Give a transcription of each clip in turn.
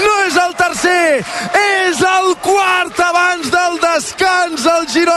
no és el tercer, és el quart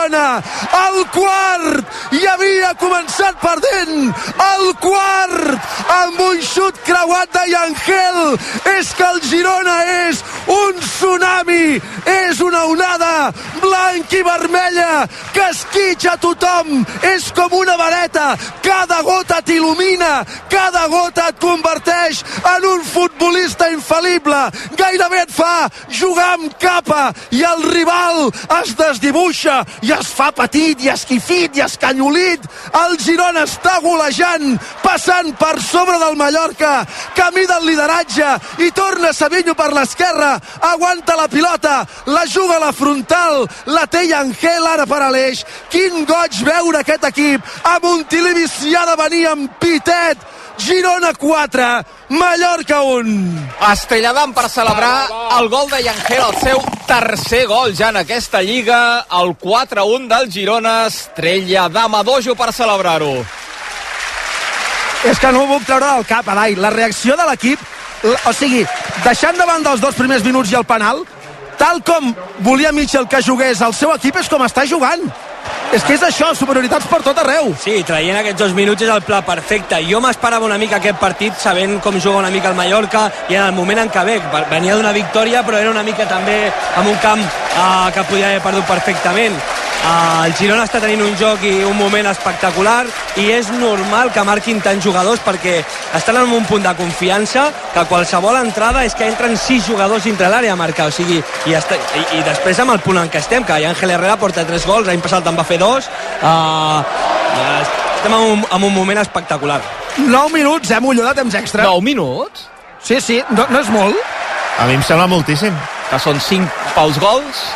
Girona. El quart i havia començat perdent. El quart amb un xut creuat de Yangel. És que el Girona és un tsunami, és una onada blanc i vermella que esquitxa tothom. És com una vareta. Cada gota t'il·lumina, cada gota et converteix en un futbolista infal·lible. Gairebé et fa jugar amb capa i el rival es desdibuixa i es fa petit i esquifit i escanyolit. El Girona està golejant, passant per sobre del Mallorca, camí del lideratge i torna Savinho per l'esquerra, aguanta la pilota, la juga a la frontal, la té Angel ara per a l'eix. Quin goig veure aquest equip. A Montilivi s'hi ha de venir amb Pitet, Girona 4, Mallorca 1. Estelladam per celebrar el gol de Yangel, el seu tercer gol ja en aquesta lliga, el 4-1 del Girona, Estrella d'Amadojo per celebrar-ho. És que no ho puc treure del cap, Adai. La reacció de l'equip, o sigui, deixant davant dels dos primers minuts i el penal, tal com volia Mitchell que jugués el seu equip és com està jugant és que és això, superioritats per tot arreu. Sí, traient aquests dos minuts és el pla perfecte. Jo m'esperava una mica aquest partit sabent com juga una mica el Mallorca i en el moment en què ve, venia d'una victòria però era una mica també amb un camp eh, que podia haver perdut perfectament. Uh, el Girona està tenint un joc i un moment espectacular i és normal que marquin tants jugadors perquè estan en un punt de confiança que qualsevol entrada és que entren sis jugadors dintre l'àrea a marcar o sigui, i, està, i, i després amb el punt en què estem que Àngel Herrera porta tres gols l'any passat en va fer dos uh, estem en un, en un moment espectacular 9 minuts, eh, Molló, de temps extra 9 minuts? Sí, sí, no, no és molt a mi em sembla moltíssim que són 5 pels gols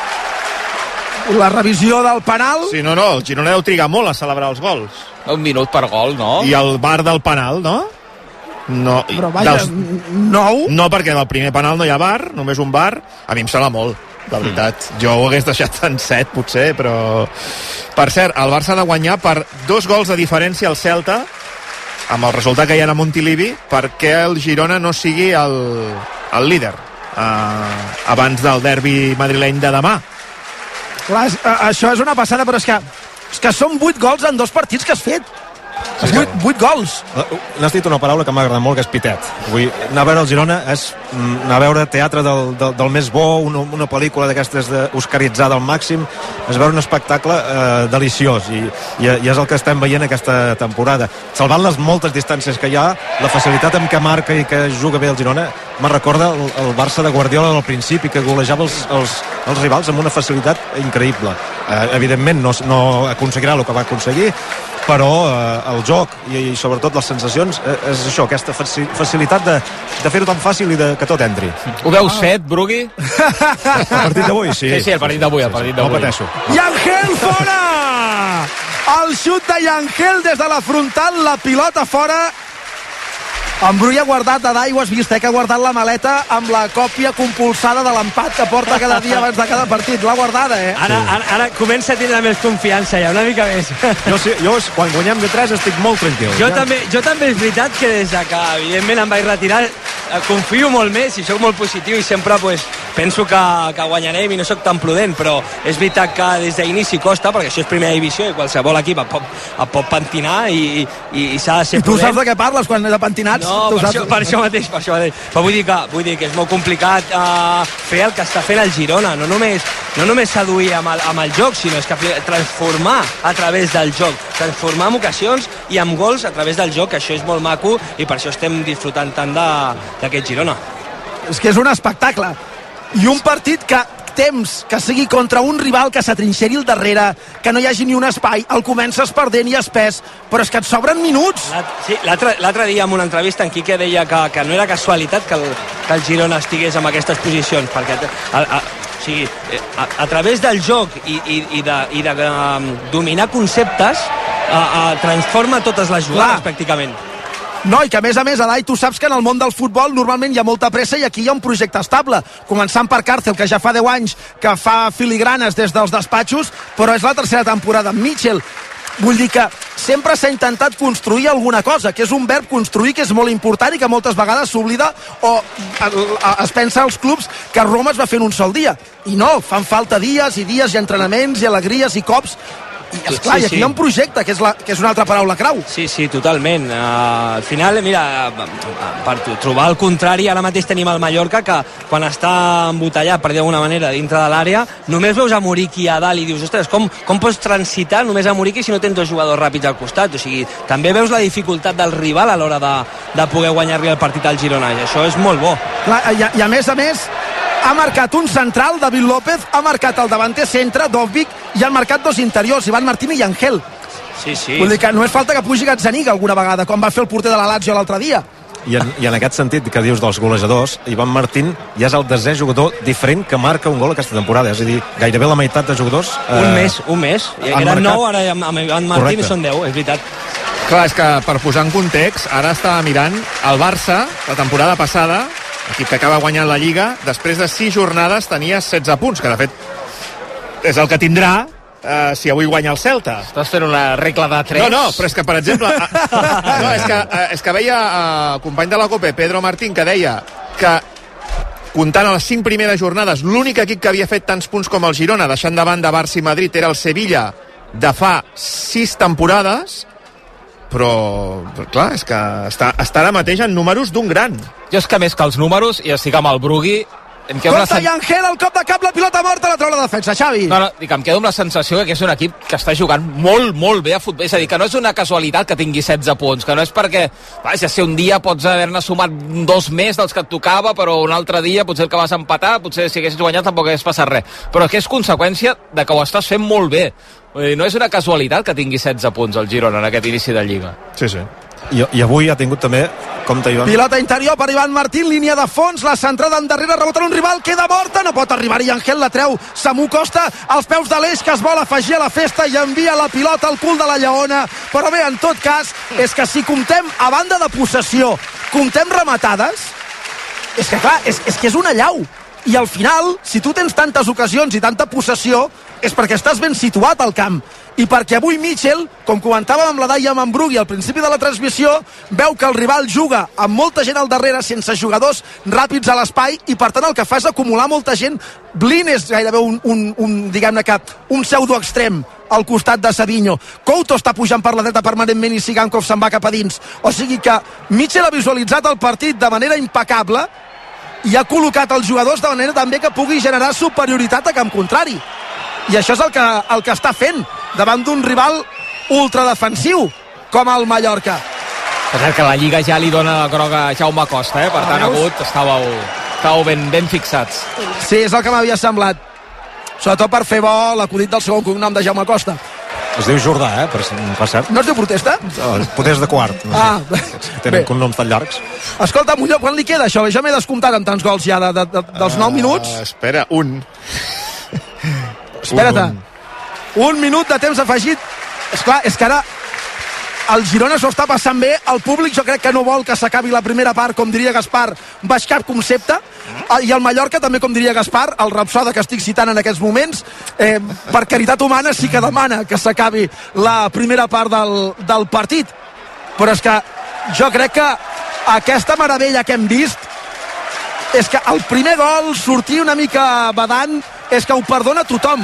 la revisió del penal. Sí, no, no, el Girona deu trigar molt a celebrar els gols. Un minut per gol, no? I el bar del penal, no? No, Però vaja, dels... nou? No, perquè del primer penal no hi ha bar, només un bar. A mi em sembla molt, de veritat. Mm. Jo ho hagués deixat en set, potser, però... Per cert, el Barça ha de guanyar per dos gols de diferència al Celta, amb el resultat que hi ha a Montilivi, perquè el Girona no sigui el, el líder eh, abans del derbi madrileny de demà Clar, això és una passada, però és que, és que són 8 gols en dos partits que has fet. 8, 8 gols. N'has dit una paraula que m'ha agradat molt, que és pitet. Vull anar a veure el Girona és mm, anar a veure teatre del, del, del més bo, una, una pel·lícula d'aquestes oscaritzada al màxim, és veure un espectacle eh, deliciós i, i, i és el que estem veient aquesta temporada. Salvant les moltes distàncies que hi ha, la facilitat amb què marca i que juga bé el Girona, me recorda el, el Barça de Guardiola al principi, que golejava els, els, els rivals amb una facilitat increïble. Eh, evidentment no, no aconseguirà el que va aconseguir, però eh, el joc i, i sobretot les sensacions eh, és això, aquesta facilitat de, de fer-ho tan fàcil i de que tot entri. Ho veus ah. fet, Brugui? El partit d'avui, sí. Sí, sí, el partit d'avui, el partit d'avui. No pateixo. I Angel fora! El xut de Yangel des de la frontal, la pilota fora en Bru ha guardat a d'aigua, has vist, eh, que ha guardat la maleta amb la còpia compulsada de l'empat que porta cada dia abans de cada partit. L'ha guardada, eh? Ara, ara, ara comença a tindre més confiança ja, una mica més. Jo, sí, jo quan guanyem de 3 estic molt tranquil. Jo, ja. també, jo també és veritat que des de que evidentment em vaig retirar Eh, confio molt més i sóc molt positiu i sempre pues, penso que, que guanyarem i no sóc tan prudent, però és veritat que des d'inici costa, perquè això és primera divisió i qualsevol equip et pot, et pot pentinar i, i, i s'ha de ser I tu prudent. saps de què parles quan de pentinats? No, per això, per això mateix, per això mateix. Però vull dir que, vull dir que és molt complicat uh, fer el que està fent el Girona, no només, no només seduir amb el, amb el joc, sinó és que transformar a través del joc, transformar en ocasions i amb gols a través del joc, això és molt maco i per això estem disfrutant tant de, d'aquest Girona. És que és un espectacle. I un partit que temps que sigui contra un rival que s'atrinxeri al darrere, que no hi hagi ni un espai, el comences perdent i espès, però és que et sobren minuts. Sí, l'altre dia en una entrevista en Quique deia que, que no era casualitat que el, que el Girona estigués en aquestes posicions, perquè a, a, o sigui, a, a través del joc i, i, i de, i de um, dominar conceptes a, a, transforma totes les jugades Clar. pràcticament. No, i que a més a més, Adai, tu saps que en el món del futbol normalment hi ha molta pressa i aquí hi ha un projecte estable, començant per Càrcel, que ja fa 10 anys que fa filigranes des dels despatxos, però és la tercera temporada amb Mitchell. Vull dir que sempre s'ha intentat construir alguna cosa, que és un verb construir que és molt important i que moltes vegades s'oblida o es pensa als clubs que Roma es va en un sol dia. I no, fan falta dies i dies i entrenaments i alegries i cops i, esclar, sí, sí. i aquí hi ha un projecte, que és, la, que és una altra paraula crau. Sí, sí, totalment. Uh, al final, mira, per trobar el contrari, ara mateix tenim el Mallorca, que quan està embotellat, per dir d'alguna manera, dintre de l'àrea, només veus a Muriqui a dalt i dius, ostres, com, com pots transitar només a Muriqui si no tens dos jugadors ràpids al costat? O sigui, també veus la dificultat del rival a l'hora de, de poder guanyar-li el partit al Girona, i això és molt bo. Clar, i, a, I a més a més, ha marcat un central, David López, ha marcat el davanter centre, Dovvik, i han marcat dos interiors, Ivan Martínez i Angel. Sí, sí. Vull dir que no és falta que pugi Gazzaniga alguna vegada, com va fer el porter de la Lazio l'altre dia. I en, I en aquest sentit que dius dels golejadors, Ivan Martín ja és el desè jugador diferent que marca un gol aquesta temporada. És a dir, gairebé la meitat de jugadors... Eh, un mes, un mes. Eren marcat... 9, ara amb Ivan Martín Correcte. són 10, és veritat. Clar, és que per posar en context, ara estava mirant el Barça, la temporada passada, equip que acaba guanyant la Lliga, després de 6 jornades tenia 16 punts, que de fet és el que tindrà uh, si avui guanya el Celta. Estàs fent una regla de 3. No, no, però és que, per exemple... Uh, no, és que, uh, és que veia el uh, company de la COPE, Pedro Martín, que deia que comptant a les 5 primeres jornades, l'únic equip que havia fet tants punts com el Girona, deixant de banda Barça i Madrid, era el Sevilla de fa 6 temporades, però, però clar, és que està, està ara mateix en números d'un gran. Jo és que més que els números, i estic amb el Brugui, em quedo Compte sen... i Angel, el cop de cap, la pilota morta, la treu la defensa, Xavi. No, no, dic, em quedo amb la sensació que és un equip que està jugant molt, molt bé a futbol. És a dir, que no és una casualitat que tingui 16 punts, que no és perquè, vaja, si un dia pots haver-ne sumat dos més dels que et tocava, però un altre dia potser el que vas empatar, potser si haguessis guanyat tampoc hagués passat res. Però que és conseqüència de que ho estàs fent molt bé. Dir, no és una casualitat que tingui 16 punts el Girona en aquest inici de Lliga. Sí, sí. I, i avui ha tingut també compte Ivan. Pilota interior per Ivan Martín, línia de fons, la centrada endarrere, rebota un rival, queda morta, no pot arribar-hi Angel, la treu Samu Costa, als peus de l'eix que es vol afegir a la festa i envia la pilota al cul de la Lleona, però bé, en tot cas, és que si comptem, a banda de possessió, comptem rematades, és que clar, és, és que és una llau, i al final, si tu tens tantes ocasions i tanta possessió, és perquè estàs ben situat al camp i perquè avui Mitchell, com comentàvem amb la Daia Mambrugui al principi de la transmissió, veu que el rival juga amb molta gent al darrere sense jugadors ràpids a l'espai i per tant el que fa és acumular molta gent Blin és gairebé un, un, un diguem-ne que un pseudo extrem al costat de Savinho. Couto està pujant per la dreta permanentment i Sigankov se'n va cap a dins. O sigui que Mitchell ha visualitzat el partit de manera impecable i ha col·locat els jugadors de manera també que pugui generar superioritat a camp contrari i això és el que, el que està fent davant d'un rival ultradefensiu com el Mallorca per que la Lliga ja li dona la groga a Jaume Costa, eh? per tant, agut, estàveu, estàveu ben, ben fixats. Sí, és el que m'havia semblat. Sobretot per fer bo l'acudit del segon cognom de Jaume Costa. Es diu Jordà, eh, per, per cert. No es diu protesta? No, potser és de quart. No ah, sé. Tenen cognoms tan llargs. Escolta, Molló, quan li queda això? Jo m'he descomptat amb tants gols ja de, de, de, dels uh, 9 minuts. Espera, un. Espera't. Un, un. un minut de temps afegit. És clar, és que ara el Girona s'ho està passant bé, el públic jo crec que no vol que s'acabi la primera part, com diria Gaspar, baix cap concepte, i el Mallorca també, com diria Gaspar, el Rapsoda que estic citant en aquests moments, eh, per caritat humana sí que demana que s'acabi la primera part del, del partit. Però és que jo crec que aquesta meravella que hem vist és que el primer gol sortir una mica badant és que ho perdona tothom.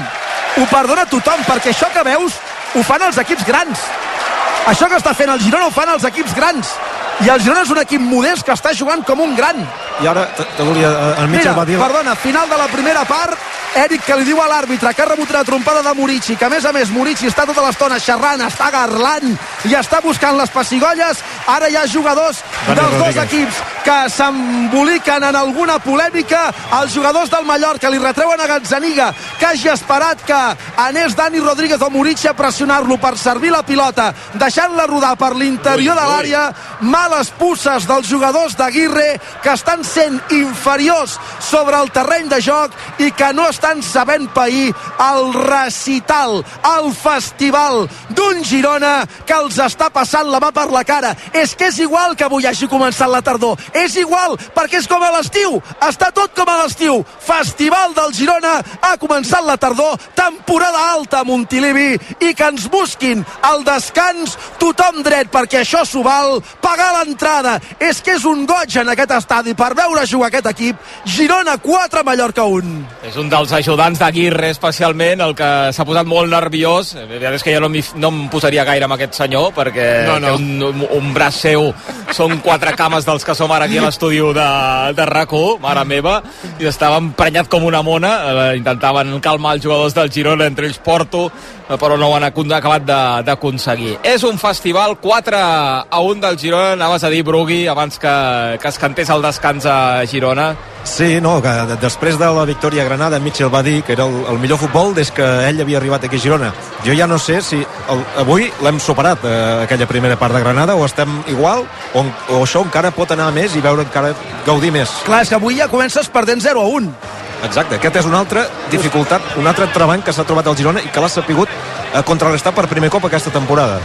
Ho perdona tothom perquè això que veus ho fan els equips grans. Això que està fent el Girona ho fan els equips grans i el Girona és un equip modest que està jugant com un gran. I ara te volia, eh, el Mitchell Mira, va dir... perdona, final de la primera part. Eric que li diu a l'àrbitre que ha rebut una trompada de Murici, que a més a més Murici està tota l'estona xerrant, està garlant i està buscant les pessigolles. Ara hi ha jugadors Dani dels Rodríguez. dos equips que s'emboliquen en alguna polèmica. Els jugadors del Mallorca li retreuen a Gazzaniga que hagi esperat que anés Dani Rodríguez o Murici a pressionar-lo per servir la pilota deixant-la rodar per l'interior de l'àrea males pusses dels jugadors d'Aguirre que estan sent inferiors sobre el terreny de joc i que no estan sabent pair el recital, el festival d'un Girona que els està passant la mà per la cara. És que és igual que avui hagi començat la tardor, és igual, perquè és com a l'estiu, està tot com a l'estiu. Festival del Girona, ha començat la tardor, temporada alta a Montilivi, i que ens busquin al descans. Tothom dret, perquè això s'ho val, pagar l'entrada. És que és un goig en aquest estadi per veure jugar aquest equip. Girona 4, Mallorca 1. És un dels ajudants d'Aguirre, especialment, el que s'ha posat molt nerviós. La veritat és que jo no, no em posaria gaire amb aquest senyor, perquè no, no. un, un, un braç seu són quatre cames dels que som ara aquí a l'estudi de, de rac mare meva, i estava emprenyat com una mona. Eh, intentaven calmar els jugadors del Girona, entre ells Porto, però no ho han acabat d'aconseguir. És un festival 4 a 1 del Girona, anaves a dir, Brugui, abans que, que es cantés el descans a Girona. Sí, no, que després de la victòria a Granada, Mitchell va dir que era el, el millor futbol des que ell havia arribat aquí a Girona. Jo ja no sé si el, avui l'hem superat, eh, aquella primera part de Granada, o estem igual, o, o això encara pot anar més i veure encara gaudir més. Clar, és que avui ja comences perdent 0 a 1. Exacte, aquest és una altra dificultat, un altre treball que s'ha trobat al Girona i que l'ha sapigut eh, contrarrestar per primer cop aquesta temporada.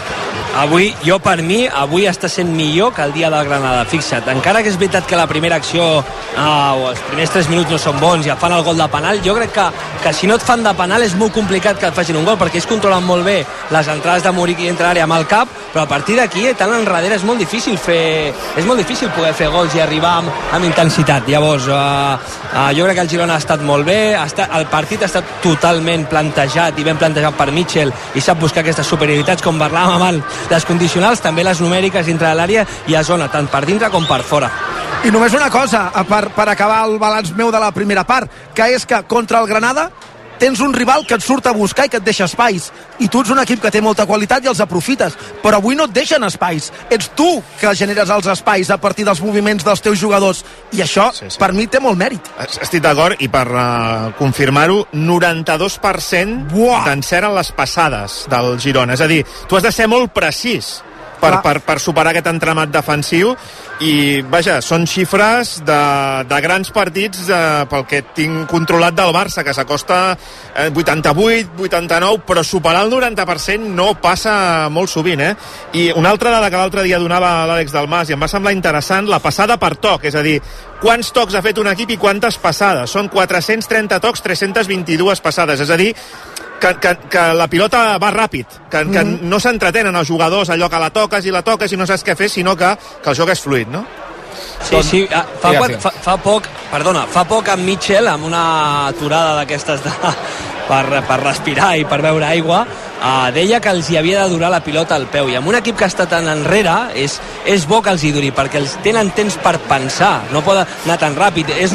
Avui, jo per mi, avui està sent millor que el dia del Granada, fixa't. Encara que és veritat que la primera acció eh, o els primers 3 minuts no són bons i ja fan el gol de penal, jo crec que, que si no et fan de penal és molt complicat que et facin un gol, perquè ells controlen molt bé les entrades de Muriqui entre l'àrea amb el cap, però a partir d'aquí, eh, tant enrere, és molt difícil fer... És molt difícil poder fer gols i arribar amb, amb intensitat. Llavors, eh, eh, jo crec que el Girona ha estat molt bé, ha estat, el partit ha estat totalment plantejat i ben plantejat per Mitchell i sap buscar aquestes superioritats, com parlàvem abans, les condicionals, també les numèriques dintre de l'àrea i a zona, tant per dintre com per fora. I només una cosa, per, per acabar el balanç meu de la primera part, que és que contra el Granada tens un rival que et surt a buscar i que et deixa espais. I tu ets un equip que té molta qualitat i els aprofites. Però avui no et deixen espais. Ets tu que generes els espais a partir dels moviments dels teus jugadors. I això, sí, sí. per mi, té molt mèrit. Estic d'acord, i per uh, confirmar-ho, 92% d'encert en les passades del Girona. És a dir, tu has de ser molt precís per, per, per superar aquest entramat defensiu i vaja, són xifres de, de grans partits de, pel que tinc controlat del Barça, que s'acosta eh, 88, 89, però superar el 90% no passa molt sovint, eh? I una altra dada que l'altre dia donava l'Àlex Dalmas i em va semblar interessant, la passada per toc, és a dir, quants tocs ha fet un equip i quantes passades. Són 430 tocs, 322 passades, és a dir, que, que, que la pilota va ràpid, que, que mm -hmm. no s'entretenen els jugadors allò que la toques i la toques i no saps què fer, sinó que, que el joc és fluid, no? Sí, sí, ah, fa, sí, fa, fa poc, perdona, fa poc amb Mitchell, amb una aturada d'aquestes de, per, per respirar i per beure aigua, uh, deia que els hi havia de durar la pilota al peu. I amb un equip que està tan enrere és, és bo que els hi duri perquè els tenen temps per pensar. No poden anar tan ràpid. És,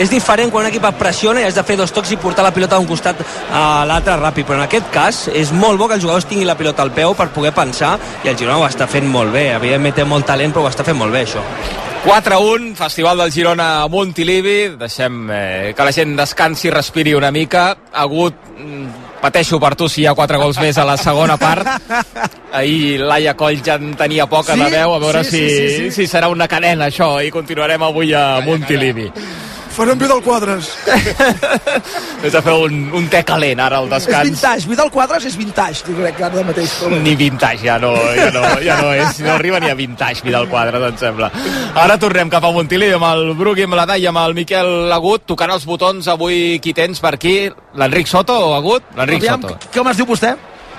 és diferent quan un equip et pressiona i has de fer dos tocs i portar la pilota d'un costat a l'altre ràpid. Però en aquest cas és molt bo que els jugadors tinguin la pilota al peu per poder pensar i el Girona ho està fent molt bé. Evidentment té molt talent però ho està fent molt bé això 4-1, Festival del Girona a Montilivi. Deixem eh, que la gent descansi i respiri una mica. Ha hagut mm, pateixo per tu si hi ha quatre gols més a la segona part. Ahir Laia Coll ja en tenia poca sí? de veu, a veure sí, si, sí, sí, sí. si serà una cadena això, i continuarem avui a Montilivi. Farem Vidal Quadres. Vés a fer un, un té calent ara al descans. És vintage, Vidal Quadres és vintage, jo crec que ara mateix. Ni vintage, ja no, ja no, ja no és, no arriba ni a vintage Vidal Quadres, em sembla. Ara tornem cap a Montilivi amb el Brugui, amb la Dai, amb el Miquel Agut, tocant els botons avui qui tens per aquí? L'Enric Soto o Agut? L'Enric Soto. Com es diu vostè?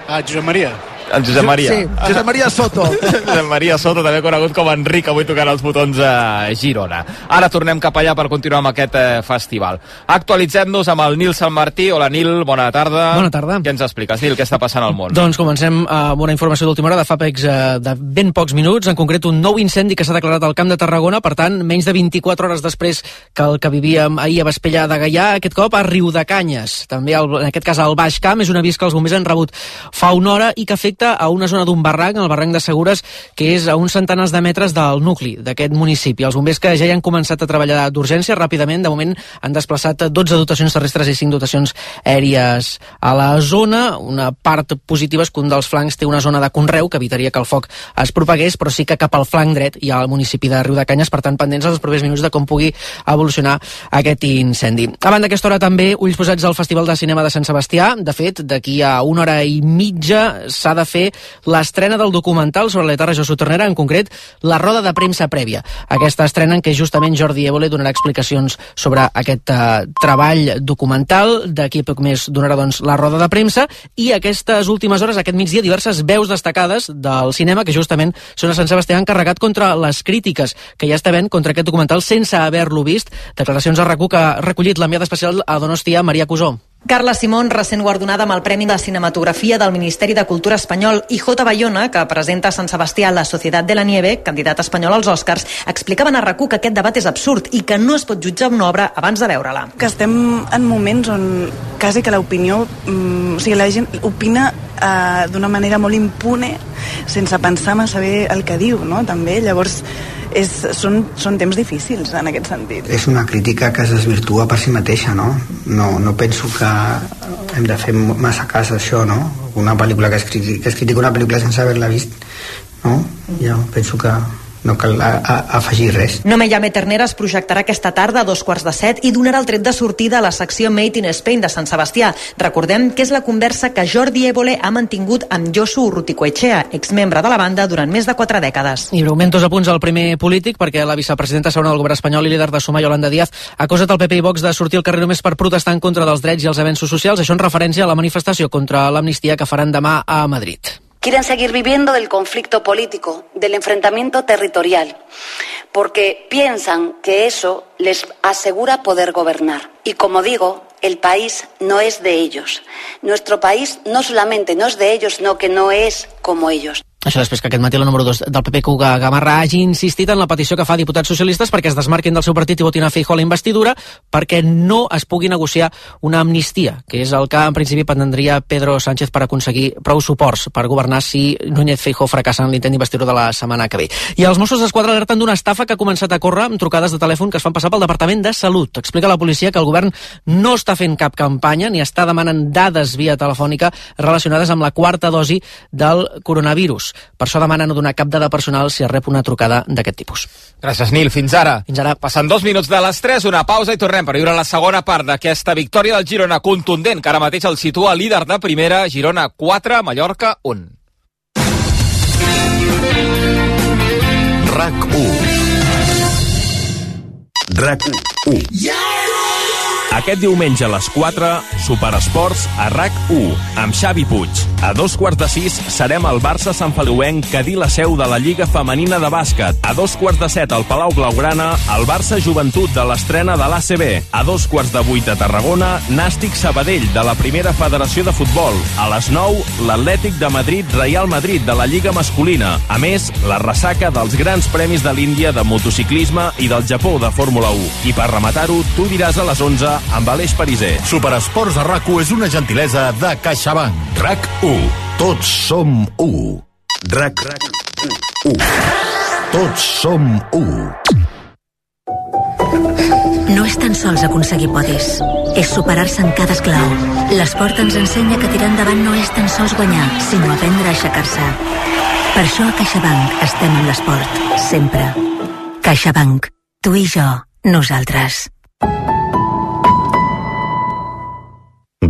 Ah, Josep Maria. El Josep Maria. Sí, Josep Maria Soto. Josep Maria Soto, també conegut com Enric, avui tocant els botons a Girona. Ara tornem cap allà per continuar amb aquest eh, festival. Actualitzem-nos amb el Nil Sant Martí. Hola, Nil, bona tarda. Bona tarda. Què ens expliques, Nil? Què està passant al món? Doncs comencem amb una informació d'última hora de fa pecs eh, de ben pocs minuts, en concret un nou incendi que s'ha declarat al Camp de Tarragona, per tant, menys de 24 hores després que el que vivíem ahir a Vespella de Gaià, aquest cop a Riu de Canyes. També, el, en aquest cas, al Baix Camp, és un avís que els bombers han rebut fa una hora i que afecta a una zona d'un barranc, el barranc de Segures, que és a uns centenars de metres del nucli d'aquest municipi. Els bombers que ja hi han començat a treballar d'urgència ràpidament, de moment han desplaçat 12 dotacions terrestres i 5 dotacions aèries a la zona. Una part positiva és que un dels flancs té una zona de conreu que evitaria que el foc es propagués, però sí que cap al flanc dret hi ha el municipi de Riu de Canyes, per tant, pendents els propers minuts de com pugui evolucionar aquest incendi. A banda d'aquesta hora també, ulls posats al Festival de Cinema de Sant Sebastià. De fet, d'aquí a una hora i mitja s'ha de fer l'estrena del documental sobre l'Eta Regió Soternera, en concret la roda de premsa prèvia. Aquesta estrena en què justament Jordi Évole donarà explicacions sobre aquest uh, treball documental. D'aquí poc més donarà doncs, la roda de premsa i aquestes últimes hores, aquest migdia, diverses veus destacades del cinema que justament són a Sant Sebastià encarregat contra les crítiques que ja està havent contra aquest documental sense haver-lo vist. Declaracions a RAC1 que ha recollit l'enviada especial a Donostia, Maria Cusó. Carla Simón, recent guardonada amb el Premi de Cinematografia del Ministeri de Cultura espanyol, i J. Bayona, que presenta Sant Sebastià la Societat de la Nieve, candidat espanyol als Oscars, explicaven a rac que aquest debat és absurd i que no es pot jutjar una obra abans de veure-la. Que estem en moments on quasi que l'opinió... Mm, o sigui, la gent opina eh, d'una manera molt impune, sense pensar massa bé el que diu, no? També, llavors és, són, són temps difícils en aquest sentit. És una crítica que es desvirtua per si mateixa, no? No, no penso que hem de fer massa cas a això, no? Una pel·lícula que es, critica, que es critica una pel·lícula sense haver-la vist, no? Jo penso que no cal a, a, afegir res. No me llame Ternera es projectarà aquesta tarda a dos quarts de set i donarà el tret de sortida a la secció Made in Spain de Sant Sebastià. Recordem que és la conversa que Jordi Évole ha mantingut amb Josu Urruticoechea, exmembre de la banda durant més de quatre dècades. I breument dos apunts al primer polític, perquè la vicepresidenta segona del govern espanyol i líder de Sumar, Yolanda Díaz, ha acusat el PP i Vox de sortir al carrer només per protestar en contra dels drets i els avenços socials. Això en referència a la manifestació contra l'amnistia que faran demà a Madrid. Quieren seguir viviendo del conflicto político, del enfrentamiento territorial, porque piensan que eso les asegura poder gobernar. Y como digo, el país no es de ellos. Nuestro país no solamente no es de ellos, sino que no es como ellos. Això després que aquest matí la número 2 del PP, Cuga Gamarra, hagi insistit en la petició que fa diputats socialistes perquè es desmarquin del seu partit i votin a Feijó la investidura perquè no es pugui negociar una amnistia, que és el que en principi pretendria Pedro Sánchez per aconseguir prou suports per governar si Núñez Feijó fracassa en l'intent d'investidura de la setmana que ve. I els Mossos d'Esquadra alerten d'una estafa que ha començat a córrer amb trucades de telèfon que es fan passar pel Departament de Salut. Explica la policia que el govern no està fent cap campanya ni està demanant dades via telefònica relacionades amb la quarta dosi del coronavirus. Per això demana no donar cap dada personal si es rep una trucada d'aquest tipus. Gràcies, Nil. Fins ara. Fins ara. Passant dos minuts de les 3, una pausa i tornem per viure la segona part d'aquesta victòria del Girona contundent, que ara mateix el situa líder de primera, Girona 4, Mallorca 1. RAC 1 RAC 1 yeah! Aquest diumenge a les 4, Superesports a RAC1, amb Xavi Puig. A dos quarts de sis serem al Barça Sant Feliuenc, que di la seu de la Lliga Femenina de Bàsquet. A dos quarts de set al Palau Blaugrana, el Barça Joventut de l'estrena de l'ACB. A dos quarts de vuit a Tarragona, Nàstic Sabadell de la Primera Federació de Futbol. A les 9, l'Atlètic de Madrid Real Madrid de la Lliga Masculina. A més, la ressaca dels grans premis de l'Índia de motociclisme i del Japó de Fórmula 1. I per rematar-ho, tu diràs a les 11 amb Aleix Pariser. Superesports a RAC1 és una gentilesa de CaixaBank. RAC1. Tots som u. RAC, RAC 1. Tots som u. No és tan sols aconseguir podis, és superar-se en cada esclau. L'esport ens ensenya que tirar endavant no és tan sols guanyar, sinó aprendre a aixecar-se. Per això a CaixaBank estem amb l'esport, sempre. CaixaBank. Tu i jo, nosaltres.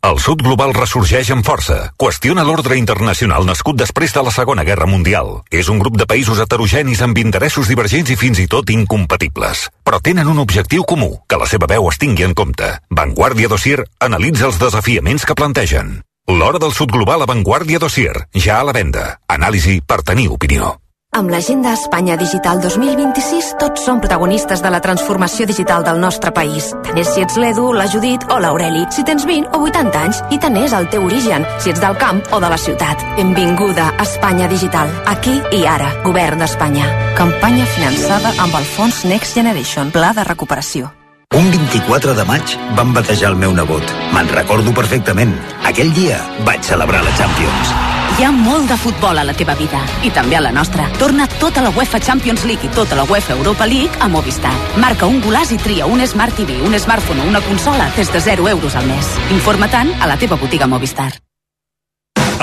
El sud global ressorgeix amb força. Qüestiona l'ordre internacional nascut després de la Segona Guerra Mundial. És un grup de països heterogenis amb interessos divergents i fins i tot incompatibles. Però tenen un objectiu comú, que la seva veu es tingui en compte. Vanguardia Dossier analitza els desafiaments que plantegen. L'hora del sud global a Vanguardia Dossier, ja a la venda. Anàlisi per tenir opinió. Amb l'agenda Espanya Digital 2026 tots som protagonistes de la transformació digital del nostre país. Tant és si ets l'Edu, la Judit o l'Aureli, si tens 20 o 80 anys i tant és el teu origen, si ets del camp o de la ciutat. Benvinguda a Espanya Digital, aquí i ara, Govern d'Espanya. Campanya finançada amb el fons Next Generation, Pla de Recuperació. Un 24 de maig van batejar el meu nebot. Me'n recordo perfectament. Aquell dia vaig celebrar la Champions. Hi ha molt de futbol a la teva vida i també a la nostra. Torna tota la UEFA Champions League i tota la UEFA Europa League a Movistar. Marca un golaç i tria un Smart TV, un smartphone o una consola des de 0 euros al mes. Informa-te'n a la teva botiga Movistar.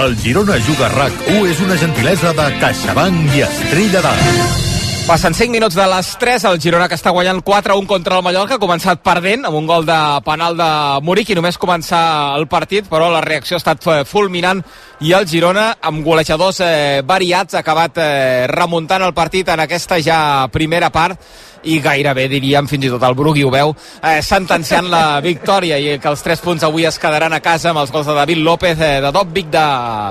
El Girona Juga RAC1 és una gentilesa de CaixaBank i Estrella d'Alt. Passen 5 minuts de les 3, el Girona que està guanyant 4-1 contra el Mallorca, ha començat perdent amb un gol de penal de Muric i només començar el partit, però la reacció ha estat eh, fulminant i el Girona, amb golejadors eh, variats, ha acabat eh, remuntant el partit en aquesta ja primera part i gairebé, diríem, fins i tot el Brugui ho veu, eh, sentenciant la victòria i que els 3 punts avui es quedaran a casa amb els gols de David López, eh, de Dobbic, de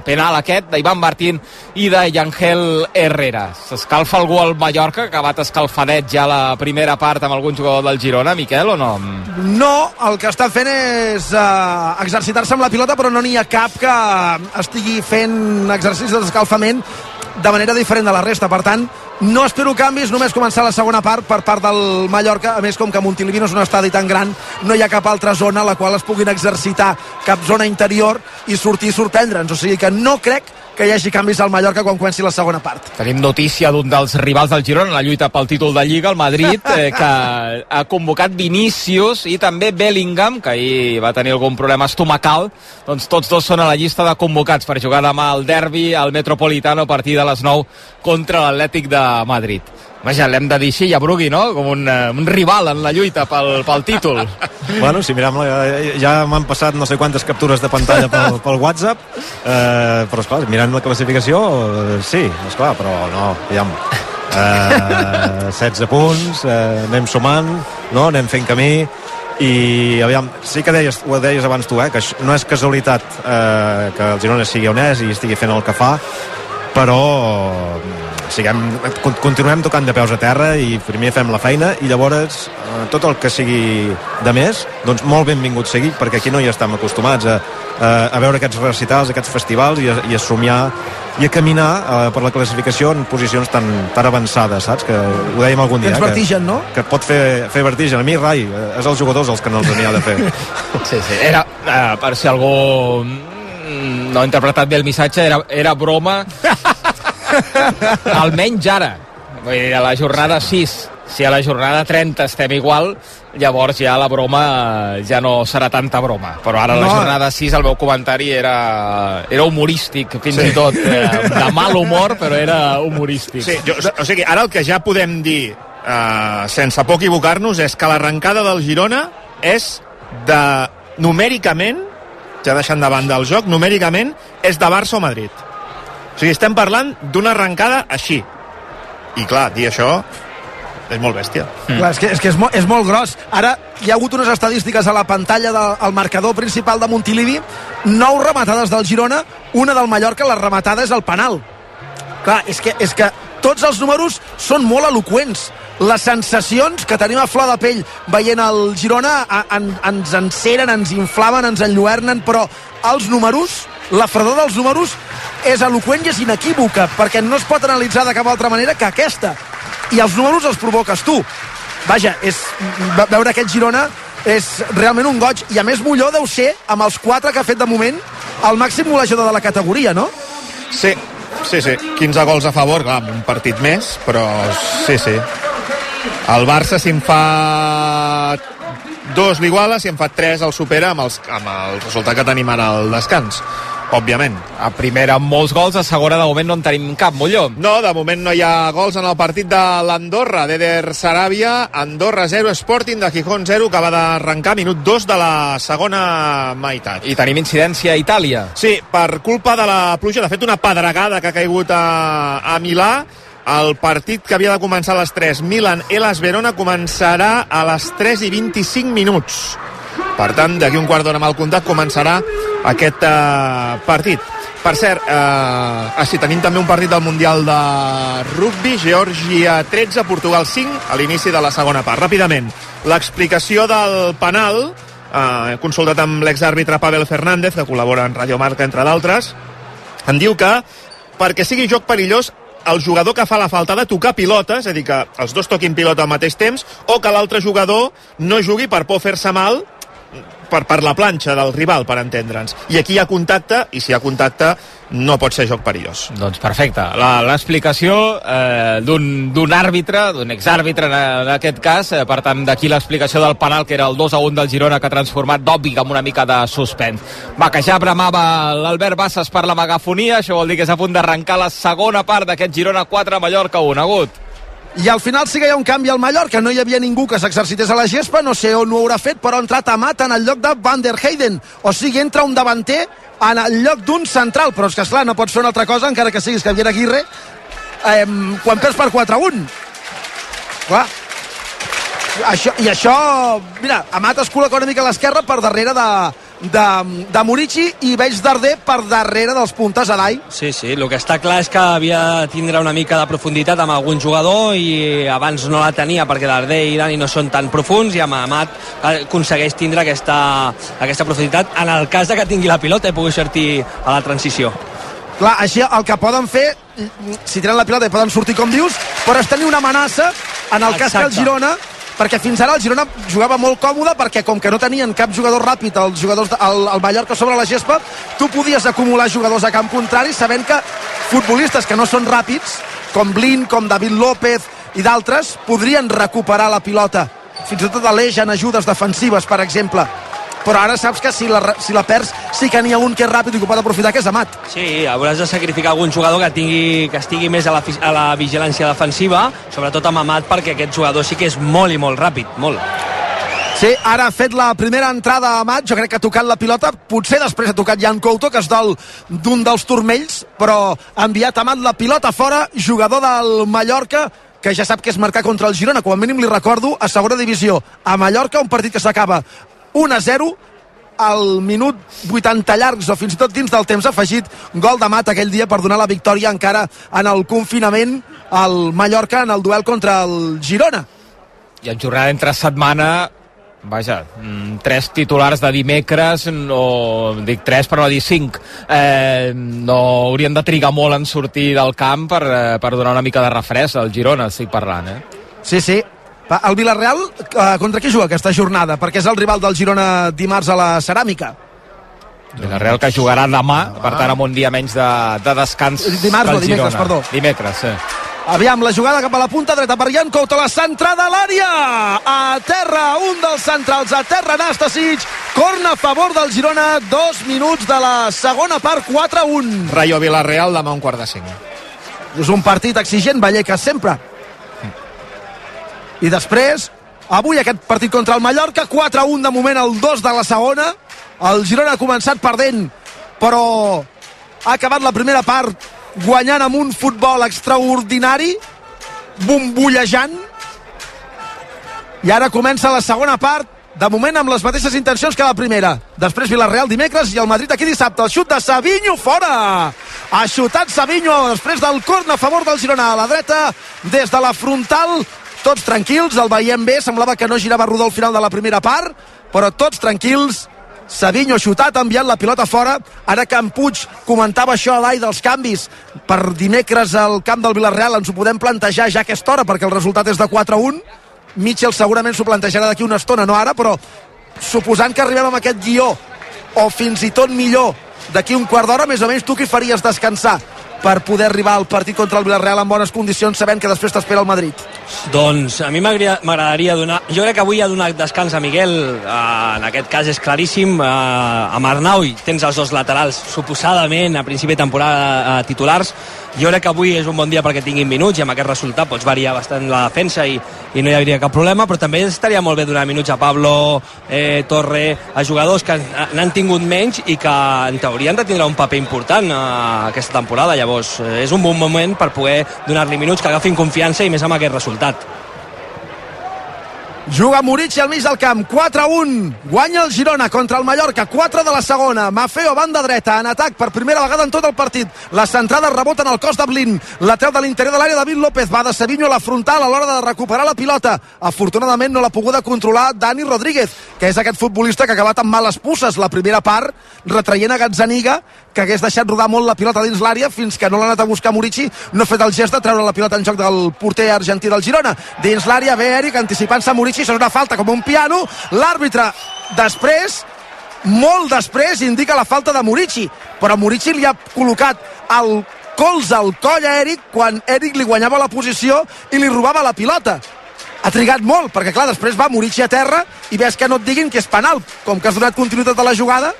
penal aquest, d'Ivan Martín i de Yangel Herrera. S'escalfa algú al Mallorca, que ha acabat escalfadet ja la primera part amb algun jugador del Girona, Miquel, o no? No, el que està fent és uh, exercitar-se amb la pilota, però no n'hi ha cap que estigui fent exercicis d'escalfament de manera diferent de la resta. Per tant, no espero canvis, només començar la segona part per part del Mallorca. A més, com que Montilivi no és un estadi tan gran, no hi ha cap altra zona a la qual es puguin exercitar, cap zona interior i sortir i sorprendre'ns. O sigui que no crec que hi hagi canvis al Mallorca quan comenci la segona part. Tenim notícia d'un dels rivals del Girona en la lluita pel títol de Lliga, el Madrid, eh, que ha convocat Vinícius i també Bellingham, que ahir va tenir algun problema estomacal. Doncs tots dos són a la llista de convocats per jugar demà al derbi al Metropolitano a partir de les 9 contra l'Atlètic de Madrid. Vaja, l'hem de dir així, ja Brugui, no? Com un, uh, un rival en la lluita pel, pel títol. bueno, si mirem, ja, ja m'han passat no sé quantes captures de pantalla pel, pel WhatsApp, eh, però esclar, mirant la classificació, eh, sí, esclar, però no, aviam, eh, 16 punts, eh, anem sumant, no? anem fent camí, i aviam, sí que deies, ho deies abans tu, eh, que no és casualitat eh, que el Girona sigui on és i estigui fent el que fa, però siguem, continuem tocant de peus a terra i primer fem la feina i llavors eh, tot el que sigui de més doncs molt benvingut sigui perquè aquí no hi estem acostumats a, a, a veure aquests recitals, aquests festivals i a, i a somiar i a caminar eh, per la classificació en posicions tan, tan avançades, saps? Que ho dèiem algun dia. Tens eh, vertigen, que, no? Que pot fer, fer vertigen. A mi, rai, eh, és els jugadors els que no els n'hi ha de fer. Sí, sí. Era, eh, per si algú no ha interpretat bé el missatge, era, era broma almenys ara Vull dir, a la jornada 6 si a la jornada 30 estem igual llavors ja la broma ja no serà tanta broma però ara a la No. jornada 6 el meu comentari era, era humorístic fins Sí. i tot eh, de mal humor però era humorístic Sí, jo, o sigui, ara el que ja podem dir eh, sense por equivocar-nos és que l'arrencada del Girona és de numèricament ja deixant de banda el joc, numèricament és de Barça o Madrid o sigui, estem parlant d'una arrencada així i clar, dir això és molt bèstia Mm. Clar, és que, és, que és, mo, és molt gros. Ara hi ha hagut unes estadístiques a la pantalla del al marcador principal de Montilivi. Nou rematades del Girona, una del Mallorca, la rematada és el penal. Clar, és que, és que tots els números són molt eloqüents. Les sensacions que tenim a flor de pell veient el Girona a, en, ens enceren, ens inflaven, ens enlluernen, però els números, la fredor dels números és eloqüent i és inequívoca, perquè no es pot analitzar de cap altra manera que aquesta. I els números els provoques tu. Vaja, és, ve- veure aquest Girona és realment un goig. I a més Molló deu ser, amb els quatre que ha fet de moment, el màxim golejador de la categoria, no? Sí, sí, sí. 15 gols a favor, clar, un partit més, però sí, sí. El Barça, si en fa dos l'iguala, si en fa tres el supera amb, els, amb el resultat que tenim ara al descans, òbviament. a primera amb molts gols, a segona de moment no en tenim cap, Molló. No, de moment no hi ha gols en el partit de l'Andorra, d'Eder Saràbia, Andorra 0, Sporting de Gijón 0, que va d'arrencar minut 2 de la segona meitat. I tenim incidència a Itàlia. Sí, per culpa de la pluja, de fet una pedregada que ha caigut a, a Milà, el partit que havia de començar a les 3, Milan-Elas Verona, començarà a les 3 i 25 minuts. Per tant, d'aquí un quart d'hora el comptat començarà aquest eh, partit. Per cert, eh, ah, sí, tenim també un partit del Mundial de Rugby, Geòrgia 13, Portugal 5, a l'inici de la segona part. Ràpidament, l'explicació del penal, eh, consultat amb l'exàrbitre Pavel Fernández, que col·labora en Radio Marca, entre d'altres, em diu que perquè sigui joc perillós el jugador que fa la falta de tocar pilota, és a dir, que els dos toquin pilota al mateix temps, o que l'altre jugador no jugui per por fer-se mal per, per la planxa del rival, per entendre'ns. I aquí hi ha contacte, i si hi ha contacte, no pot ser joc perillós. Doncs perfecte. L'explicació eh, d'un àrbitre, d'un exàrbitre en, en aquest cas, eh, per tant, d'aquí l'explicació del penal, que era el 2 a 1 del Girona, que ha transformat d'òbvic amb una mica de suspens. Va, que ja bramava l'Albert Bassas per la megafonia, això vol dir que és a punt d'arrencar la segona part d'aquest Girona 4, Mallorca 1, agut. I al final sí que hi ha un canvi al Mallorca. No hi havia ningú que s'exercités a la gespa, no sé on ho haurà fet, però ha entrat Amat en el lloc de Van der Heyden. O sigui, entra un davanter en el lloc d'un central, però és que, esclar, no pots fer una altra cosa, encara que siguis Javier Aguirre, eh, quan perds per 4 a 1. Clar, això, i això, mira, Amat es col·loca una mica a l'esquerra per darrere de, de, de Murici i veig Darder per darrere dels puntes a l'Ai. Sí, sí, el que està clar és que havia de tindre una mica de profunditat amb algun jugador i abans no la tenia perquè Darder i Dani no són tan profuns i amb Amat aconsegueix tindre aquesta, aquesta profunditat en el cas de que tingui la pilota i pugui sortir a la transició. Clar, així el que poden fer, si tenen la pilota i poden sortir com dius, però és tenir una amenaça en el cas que el Exacte. Girona perquè fins ara el Girona jugava molt còmode perquè com que no tenien cap jugador ràpid els jugadors de, el, el Mallorca sobre la gespa tu podies acumular jugadors a camp contrari sabent que futbolistes que no són ràpids com Blin, com David López i d'altres podrien recuperar la pilota. Fins i tot Aleix en ajudes defensives per exemple però ara saps que si la, si la perds sí que n'hi ha un que és ràpid i que pot aprofitar que és Amat. Sí, hauràs de sacrificar algun jugador que, tingui, que estigui més a la, a la vigilància defensiva, sobretot amb Amat, perquè aquest jugador sí que és molt i molt ràpid, molt. Sí, ara ha fet la primera entrada a Amat, jo crec que ha tocat la pilota, potser després ha tocat Jan Couto, que es dol d'un dels turmells, però ha enviat Amat la pilota fora, jugador del Mallorca, que ja sap que és marcar contra el Girona, com a mínim li recordo, a segona divisió, a Mallorca, un partit que s'acaba 1 a 0, al minut 80 llargs o fins i tot dins del temps afegit gol de mat aquell dia per donar la victòria encara en el confinament al Mallorca en el duel contra el Girona I en jornada entre setmana vaja, mm, tres titulars de dimecres, no, dic tres per no dir cinc, eh, no haurien de trigar molt en sortir del camp per, eh, per donar una mica de refresc al Girona, estic parlant, eh? Sí, sí. Va, El Villarreal, eh, contra qui juga aquesta jornada? Perquè és el rival del Girona dimarts a la Ceràmica. Villarreal que jugarà demà, per tant amb un dia menys de, de descans Dimarts, del no, dimecres, Girona. perdó. Dimecres, sí. Aviam, la jugada cap a la punta dreta per Jan Couto, la centrada a l'àrea! A terra, un dels centrals, a terra Nastasic, corna a favor del Girona, dos minuts de la segona part, 4-1. Rayo Villarreal demà un quart de cinc. És un partit exigent, Vallecas, sempre. I després, avui aquest partit contra el Mallorca, 4-1 de moment, el 2 de la segona. El Girona ha començat perdent, però ha acabat la primera part guanyant amb un futbol extraordinari, bombollejant, i ara comença la segona part, de moment amb les mateixes intencions que la primera. Després Villarreal dimecres i el Madrid aquí dissabte. El xut de Savinho fora! Ha xutat Savinho després del corn a favor del Girona a la dreta, des de la frontal, tots tranquils, el veiem bé, semblava que no girava rodó al final de la primera part, però tots tranquils, Savinho ha xutat, ha enviat la pilota fora. Ara en Puig comentava això a l'ai dels canvis per dimecres al camp del Villarreal, ens ho podem plantejar ja a aquesta hora, perquè el resultat és de 4 a 1. Mitchell segurament s'ho plantejarà d'aquí una estona, no ara, però suposant que arribem amb aquest guió, o fins i tot millor, d'aquí un quart d'hora, més o menys tu qui faries descansar per poder arribar al partit contra el Villarreal en bones condicions, sabent que després t'espera el Madrid. Doncs a mi m'agradaria donar... Jo crec que avui ha donat descans a Miguel, eh, en aquest cas és claríssim, eh, amb Arnau tens els dos laterals suposadament a principi de temporada eh, titulars. Jo crec que avui és un bon dia perquè tinguin minuts i amb aquest resultat pots variar bastant la defensa i, i no hi hauria cap problema, però també estaria molt bé donar minuts a Pablo, eh, Torre, a jugadors que n'han tingut menys i que en teoria han de tindre un paper important eh, aquesta temporada. Llavors, eh, és un bon moment per poder donar-li minuts que agafin confiança i més amb aquest resultat. Juga Murici al mig del camp, 4-1. Guanya el Girona contra el Mallorca, 4 de la segona. Mafeo, banda dreta, en atac per primera vegada en tot el partit. Les centrades reboten al cos de Blin. La treu de l'interior de l'àrea David López. Va de Sevinho a la frontal a l'hora de recuperar la pilota. Afortunadament no l'ha poguda controlar Dani Rodríguez, que és aquest futbolista que ha acabat amb males pusses la primera part, retraient a Gazzaniga, que hagués deixat rodar molt la pilota dins l'àrea fins que no l'ha anat a buscar Murici, no ha fet el gest de treure la pilota en joc del porter argentí del Girona. Dins l'àrea ve Eric anticipant-se a Murici, això és una falta com un piano. L'àrbitre després molt després indica la falta de Murici, però Murici li ha col·locat el colze al coll a Eric quan Eric li guanyava la posició i li robava la pilota. Ha trigat molt, perquè clar, després va Murici a terra i ves que no et diguin que és penal. Com que has donat continuïtat a la jugada,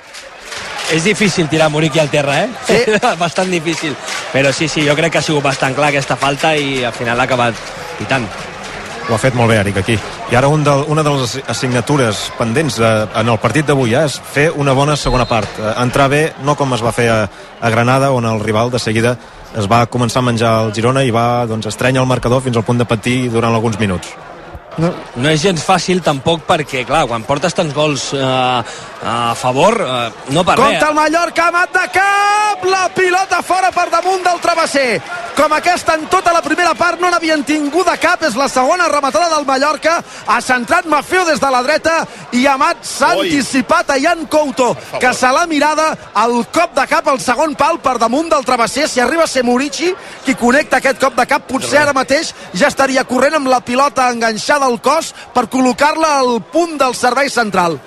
És difícil tirar Muriqui al terra, eh? Sí. bastant difícil. Però sí, sí, jo crec que ha sigut bastant clar aquesta falta i al final l'ha acabat pitant. Ho ha fet molt bé, Eric, aquí. I ara un del, una de les assignatures pendents eh, en el partit d'avui eh, és fer una bona segona part. Eh, entrar bé, no com es va fer a, a Granada, on el rival de seguida es va començar a menjar el Girona i va doncs, estrènyer el marcador fins al punt de patir durant alguns minuts. No, no és gens fàcil tampoc perquè, clar, quan portes tants gols eh, a favor, eh, no per Compte res. el Mallorca, mat de cap, la pilota fora per damunt del travesser. Com aquesta en tota la primera part no n'havien tingut de cap, és la segona rematada del Mallorca, ha centrat Mafeo des de la dreta i Amat s'ha anticipat a Jan Couto, que se l'ha mirada el cop de cap al segon pal per damunt del travesser. Si arriba a ser Murici qui connecta aquest cop de cap, potser ara mateix ja estaria corrent amb la pilota enganxada al cos per col·locar-la al punt del servei central.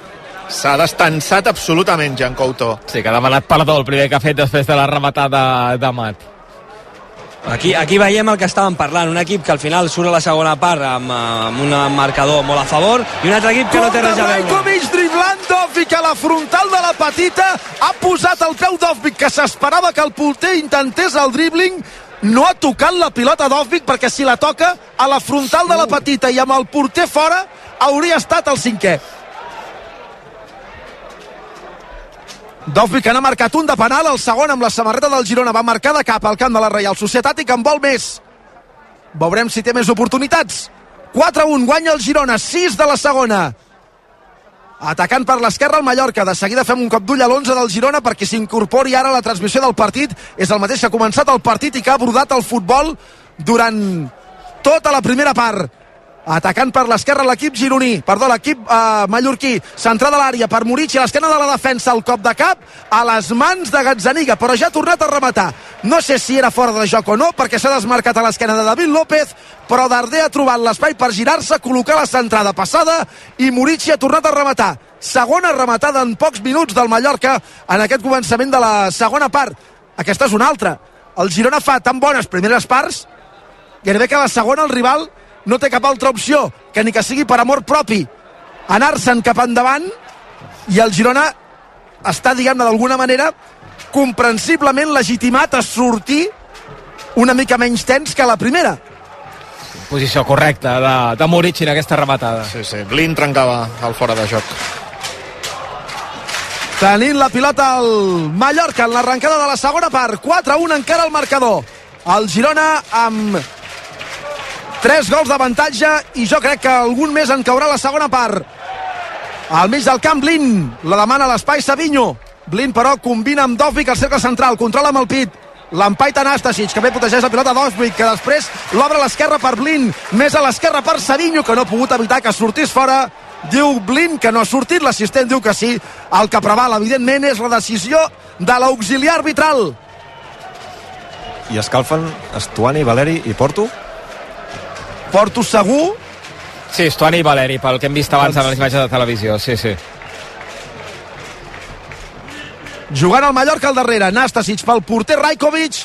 S'ha destensat absolutament, Jan Couto. Sí, que ha demanat perdó el primer que ha fet després de la rematada d'Amat. Aquí, aquí veiem el que estàvem parlant, un equip que al final surt a la segona part amb, amb un marcador molt a favor i un altre equip que no té res a veure. Rajkovic driblant Dovvik a la frontal de la petita ha posat el peu Dovvik que s'esperava que el porter intentés el dribbling no ha tocat la pilota Dovvik perquè si la toca a la frontal de la petita i amb el porter fora hauria estat el cinquè Dovvik que n'ha marcat un de penal, el segon amb la samarreta del Girona va marcar de cap al camp de la Reial Societat i que en vol més. Veurem si té més oportunitats. 4-1, guanya el Girona, 6 de la segona. Atacant per l'esquerra el Mallorca. De seguida fem un cop d'ull a l'11 del Girona perquè s'incorpori ara la transmissió del partit. És el mateix que ha començat el partit i que ha brodat el futbol durant tota la primera part. Atacant per l'esquerra l'equip gironí, perdó, l'equip eh, mallorquí, centrada a l'àrea per Murici, a l'esquena de la defensa, el cop de cap a les mans de Gazzaniga, però ja ha tornat a rematar. No sé si era fora de joc o no, perquè s'ha desmarcat a l'esquena de David López, però Darder ha trobat l'espai per girar-se, col·locar la centrada passada i Murici ha tornat a rematar. Segona rematada en pocs minuts del Mallorca en aquest començament de la segona part. Aquesta és una altra. El Girona fa tan bones primeres parts gairebé que la segona el rival no té cap altra opció que ni que sigui per amor propi anar-se'n cap endavant i el Girona està, diguem-ne, d'alguna manera comprensiblement legitimat a sortir una mica menys tens que la primera. Posició correcta de, de Murici en aquesta rematada. Sí, sí. Blin trencava el fora de joc. Tenint la pilota al Mallorca en l'arrencada de la segona part. 4-1 encara el marcador. El Girona amb 3 gols d'avantatge i jo crec que algun més en caurà la segona part. Al mig del camp, Blin. La demana a l'espai Savinho. Blin, però, combina amb Dovvik al cercle central. Controla amb el pit. L'empaita Nastasic, que bé protegeix la pilota Dovvik, que després l'obre a l'esquerra per Blin. Més a l'esquerra per Savinho, que no ha pogut evitar que sortís fora. Diu Blin que no ha sortit, l'assistent diu que sí. El que preval, evidentment, és la decisió de l'auxiliar arbitral. I escalfen Estuani, Valeri i Porto. Porto segur. Sí, Estuani i Valeri, pel que hem vist abans en les imatges de televisió, sí, sí. Jugant al Mallorca al darrere, Nastasic pel porter Rajkovic,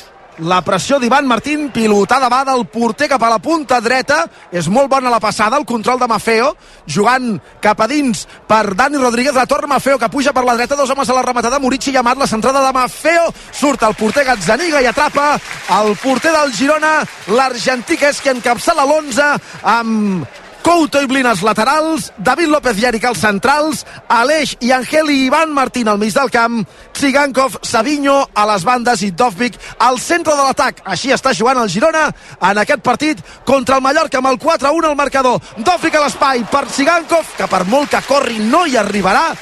la pressió d'Ivan Martín, pilotada va del porter cap a la punta dreta, és molt bona la passada, el control de Mafeo, jugant cap a dins per Dani Rodríguez, la torna Mafeo que puja per la dreta, dos homes a la rematada, Murici i Amat, la centrada de Mafeo, surt el porter Gazzaniga i atrapa el porter del Girona, l'argentí que és qui encapçala l'11 amb Couto i Blin als laterals, David López i Eric als centrals, Aleix i Angel i Ivan Martín al mig del camp, Tsigankov, Savinho a les bandes i Dovvik al centre de l'atac. Així està jugant el Girona en aquest partit contra el Mallorca amb el 4-1 al marcador. Dovvik a l'espai per Tsigankov, que per molt que corri no hi arribarà.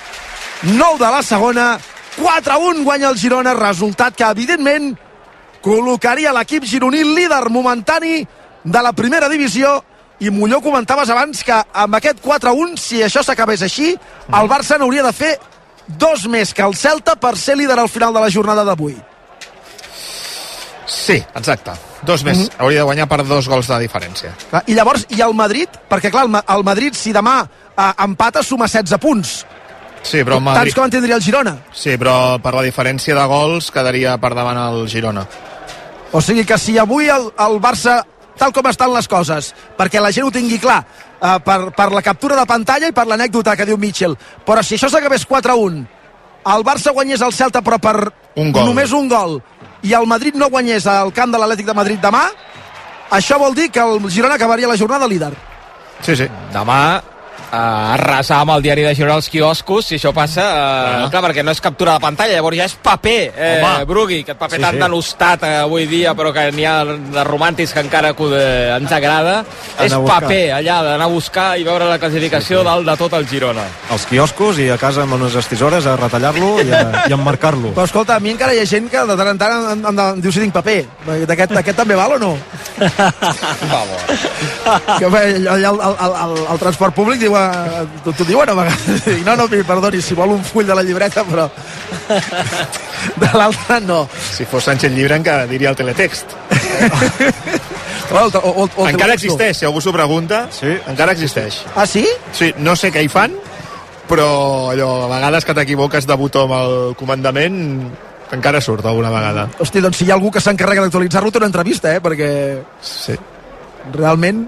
9 de la segona, 4-1 guanya el Girona, resultat que evidentment col·locaria l'equip gironí líder momentani de la primera divisió i Molló comentaves abans que amb aquest 4-1, si això s'acabés així, el Barça n'hauria de fer dos més que el Celta per ser líder al final de la jornada d'avui. Sí, exacte. Dos més. Mm -hmm. Hauria de guanyar per dos gols de diferència. I llavors, i el Madrid? Perquè, clar, el, Ma- el Madrid, si demà eh, empata, suma 16 punts. Sí, però el Tants Madrid... com en tindria el Girona. Sí, però per la diferència de gols quedaria per davant el Girona. O sigui que si avui el, el Barça, tal com estan les coses, perquè la gent ho tingui clar, eh, per, per la captura de pantalla i per l'anècdota que diu Mitchell, però si això s'acabés 4-1, el Barça guanyés el Celta però per Un gol. només un gol, i el Madrid no guanyés al camp de l'Atlètic de Madrid demà, això vol dir que el Girona acabaria la jornada líder. Sí, sí. Demà eh, arrasar amb el diari de Girona als quioscos, si això passa, eh, Ah. clar, perquè no és captura de pantalla, llavors ja és paper, eh, Home. Brugui, aquest paper Sí, tan sí. denostat eh, avui dia, però que n'hi ha de romàntics que encara que eh, ens agrada, Anar és a buscar. paper, allà, d'anar a buscar i veure la classificació sí, sí. dalt de tot el Girona. als quioscos i a casa amb unes estisores a retallar-lo i, a, i a emmarcar-lo. Però escolta, a mi encara hi ha gent que de tant en tant em, em, em diu si tinc paper. D'aquest aquest també val o no? que bé, allà el, el, el, el, el transport públic diu, eh, t'ho diuen a vegades. Dic, no, no, perdoni, si vol un full de la llibreta, però de l'altre no. Si fos Sánchez Llibre encara diria el teletext. O, el, o, o, o encara existeix, si algú s'ho pregunta, sí. encara existeix. Ah, sí? Sí, no sé què hi fan, però allò, a vegades que t'equivoques de botó amb el comandament, encara surt alguna vegada. Hosti, doncs si hi ha algú que s'encarrega d'actualitzar-lo, té una entrevista, eh? Perquè Sí. realment...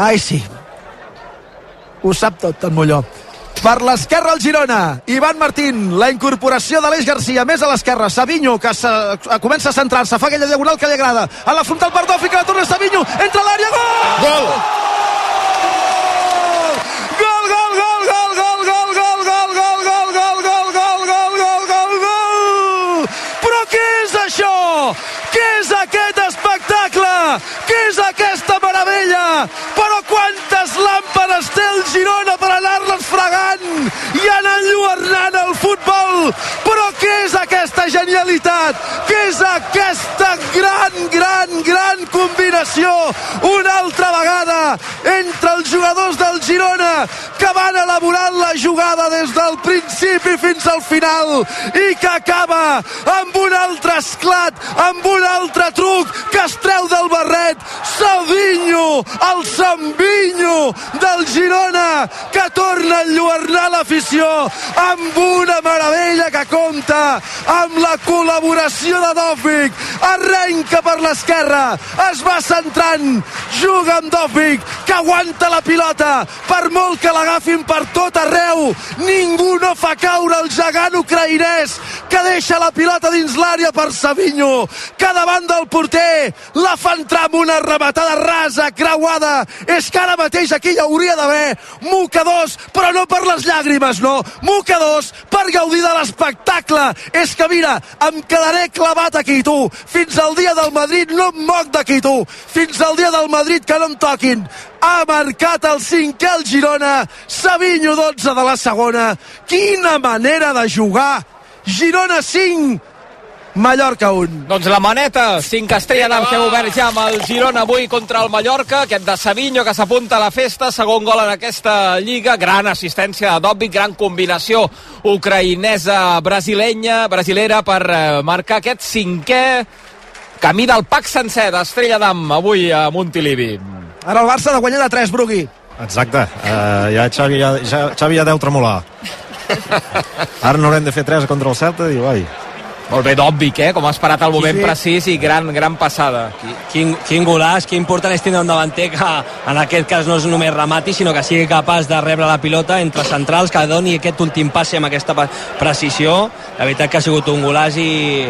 Ai, sí ho sap tot en Molló per l'esquerra el Girona Ivan Martín, la incorporació d'Aleix Garcia més a l'esquerra, Savinho que se, comença a centrar-se, fa aquella diagonal que li agrada a la frontal per fica la torna Savinho entra l'àrea, gol! Gol! Gol! Gol! Gol! Gol! Gol! Gol! Gol! Gol! Gol! Gol! Gol! Gol! Gol! Gol! Proquis això! Què és aquest espectacle? Què és aquesta meravella? Fregant i anar enlluernant el futbol? Però què és aquesta genialitat? Què és aquesta gran, gran, gran combinació? Una altra vegada entre els jugadors del Girona que van elaborant la jugada des del principi fins al final i que acaba amb un altre esclat, amb un altre truc que es treu del barret Savinho, el Sambinho del Girona que torna a enlluernar l'afició amb una meravella que compta amb la col·laboració de Dòfic arrenca per l'esquerra es va centrant. Juga amb Dòfic que aguanta la pilota. Per molt que l'agafin per tot arreu ningú no fa caure el gegant ucraïnès que deixa la pilota dins l'àrea per Savinho que davant del porter la fa entrar amb una rematada rasa, creuada. És que ara mateix aquí hi hauria d'haver mocadors, però no per les llàgrimes no, mocadors per gaudir de l'espectacle. És que mira, em quedaré clavat aquí tu, fins al dia del Madrid no em moc d'aquí tu, fins al dia del Madrid que no em toquin. Ha marcat el cinquè el Girona. Savinho 12 de la segona. Quina manera de jugar. Girona 5 Mallorca 1 Doncs la maneta, 5 estrella d'am que ha obert ja amb el Girona avui contra el Mallorca, aquest de Savinho que s'apunta a la festa, segon gol en aquesta lliga, gran assistència de Dobbik, gran combinació ucraïnesa brasilenya, brasilera per eh, marcar aquest cinquè camí del pack sencer d'Estrella d'Am avui a Montilivi. Ara el Barça ha de guanyar de 3, Brugui. Exacte, uh, ja Xavi ja, ja, Xavi ja deu tremolar. Ara no haurem de fer 3 contra el Celta, diu, ai. Molt bé, d'Òbvic, eh? Com ha esperat el moment Sí. sí. precís i gran, gran passada. Quin, quin golaç, que important és tindre un davanter que en aquest cas no és només remati, sinó que sigui capaç de rebre la pilota entre centrals, que doni aquest últim passe amb aquesta precisió. La veritat que ha sigut un golaç i,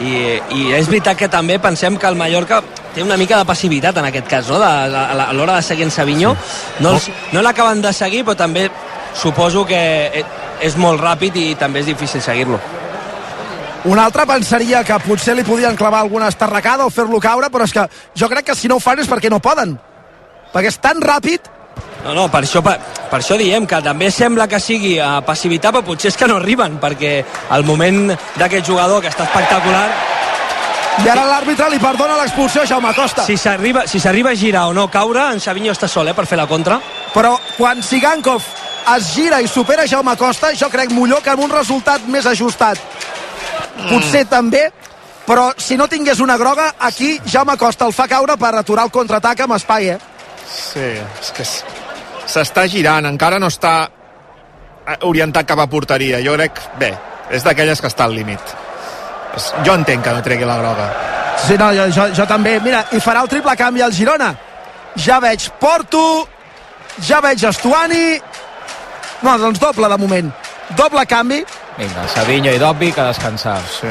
i, i és veritat que també pensem que el Mallorca té una mica de passivitat en aquest cas, no? De, a, a, a l'hora de seguir en Savinho. No, els, no l'acaben de seguir, però també suposo que e- és molt ràpid i també és difícil seguir-lo. Un altre pensaria que potser li podien clavar alguna estarracada o fer-lo caure, però és que jo crec que si no ho fan és perquè no poden. Perquè és tan ràpid No, no, per això, per, per això diem que també sembla que sigui a passivitat, però potser és que no arriben, perquè el moment d'aquest jugador que està espectacular... I ara l'àrbitre li perdona l'expulsió a Jaume Costa. Si s'arriba si s'arriba a girar o no caure, en Savinho està sol eh, per fer la contra. Però quan Sigankov es gira i supera Jaume Costa, jo crec millor que amb un resultat més ajustat. Potser també, però si no tingués una groga, aquí Jaume Costa el fa caure per aturar el contraatac amb espai, eh? Sí, és que s'està girant, encara no està orientat cap a porteria. Jo crec, bé, és d'aquelles que està al límit. Jo entenc que no tregui la groga. Sí, no, jo, jo, jo també. Mira, i farà el triple canvi al Girona. Ja veig Porto, ja veig Estuani... No, doncs doble de moment. Doble canvi. Vinga, Savinho i Dobby que a descansar. Sí.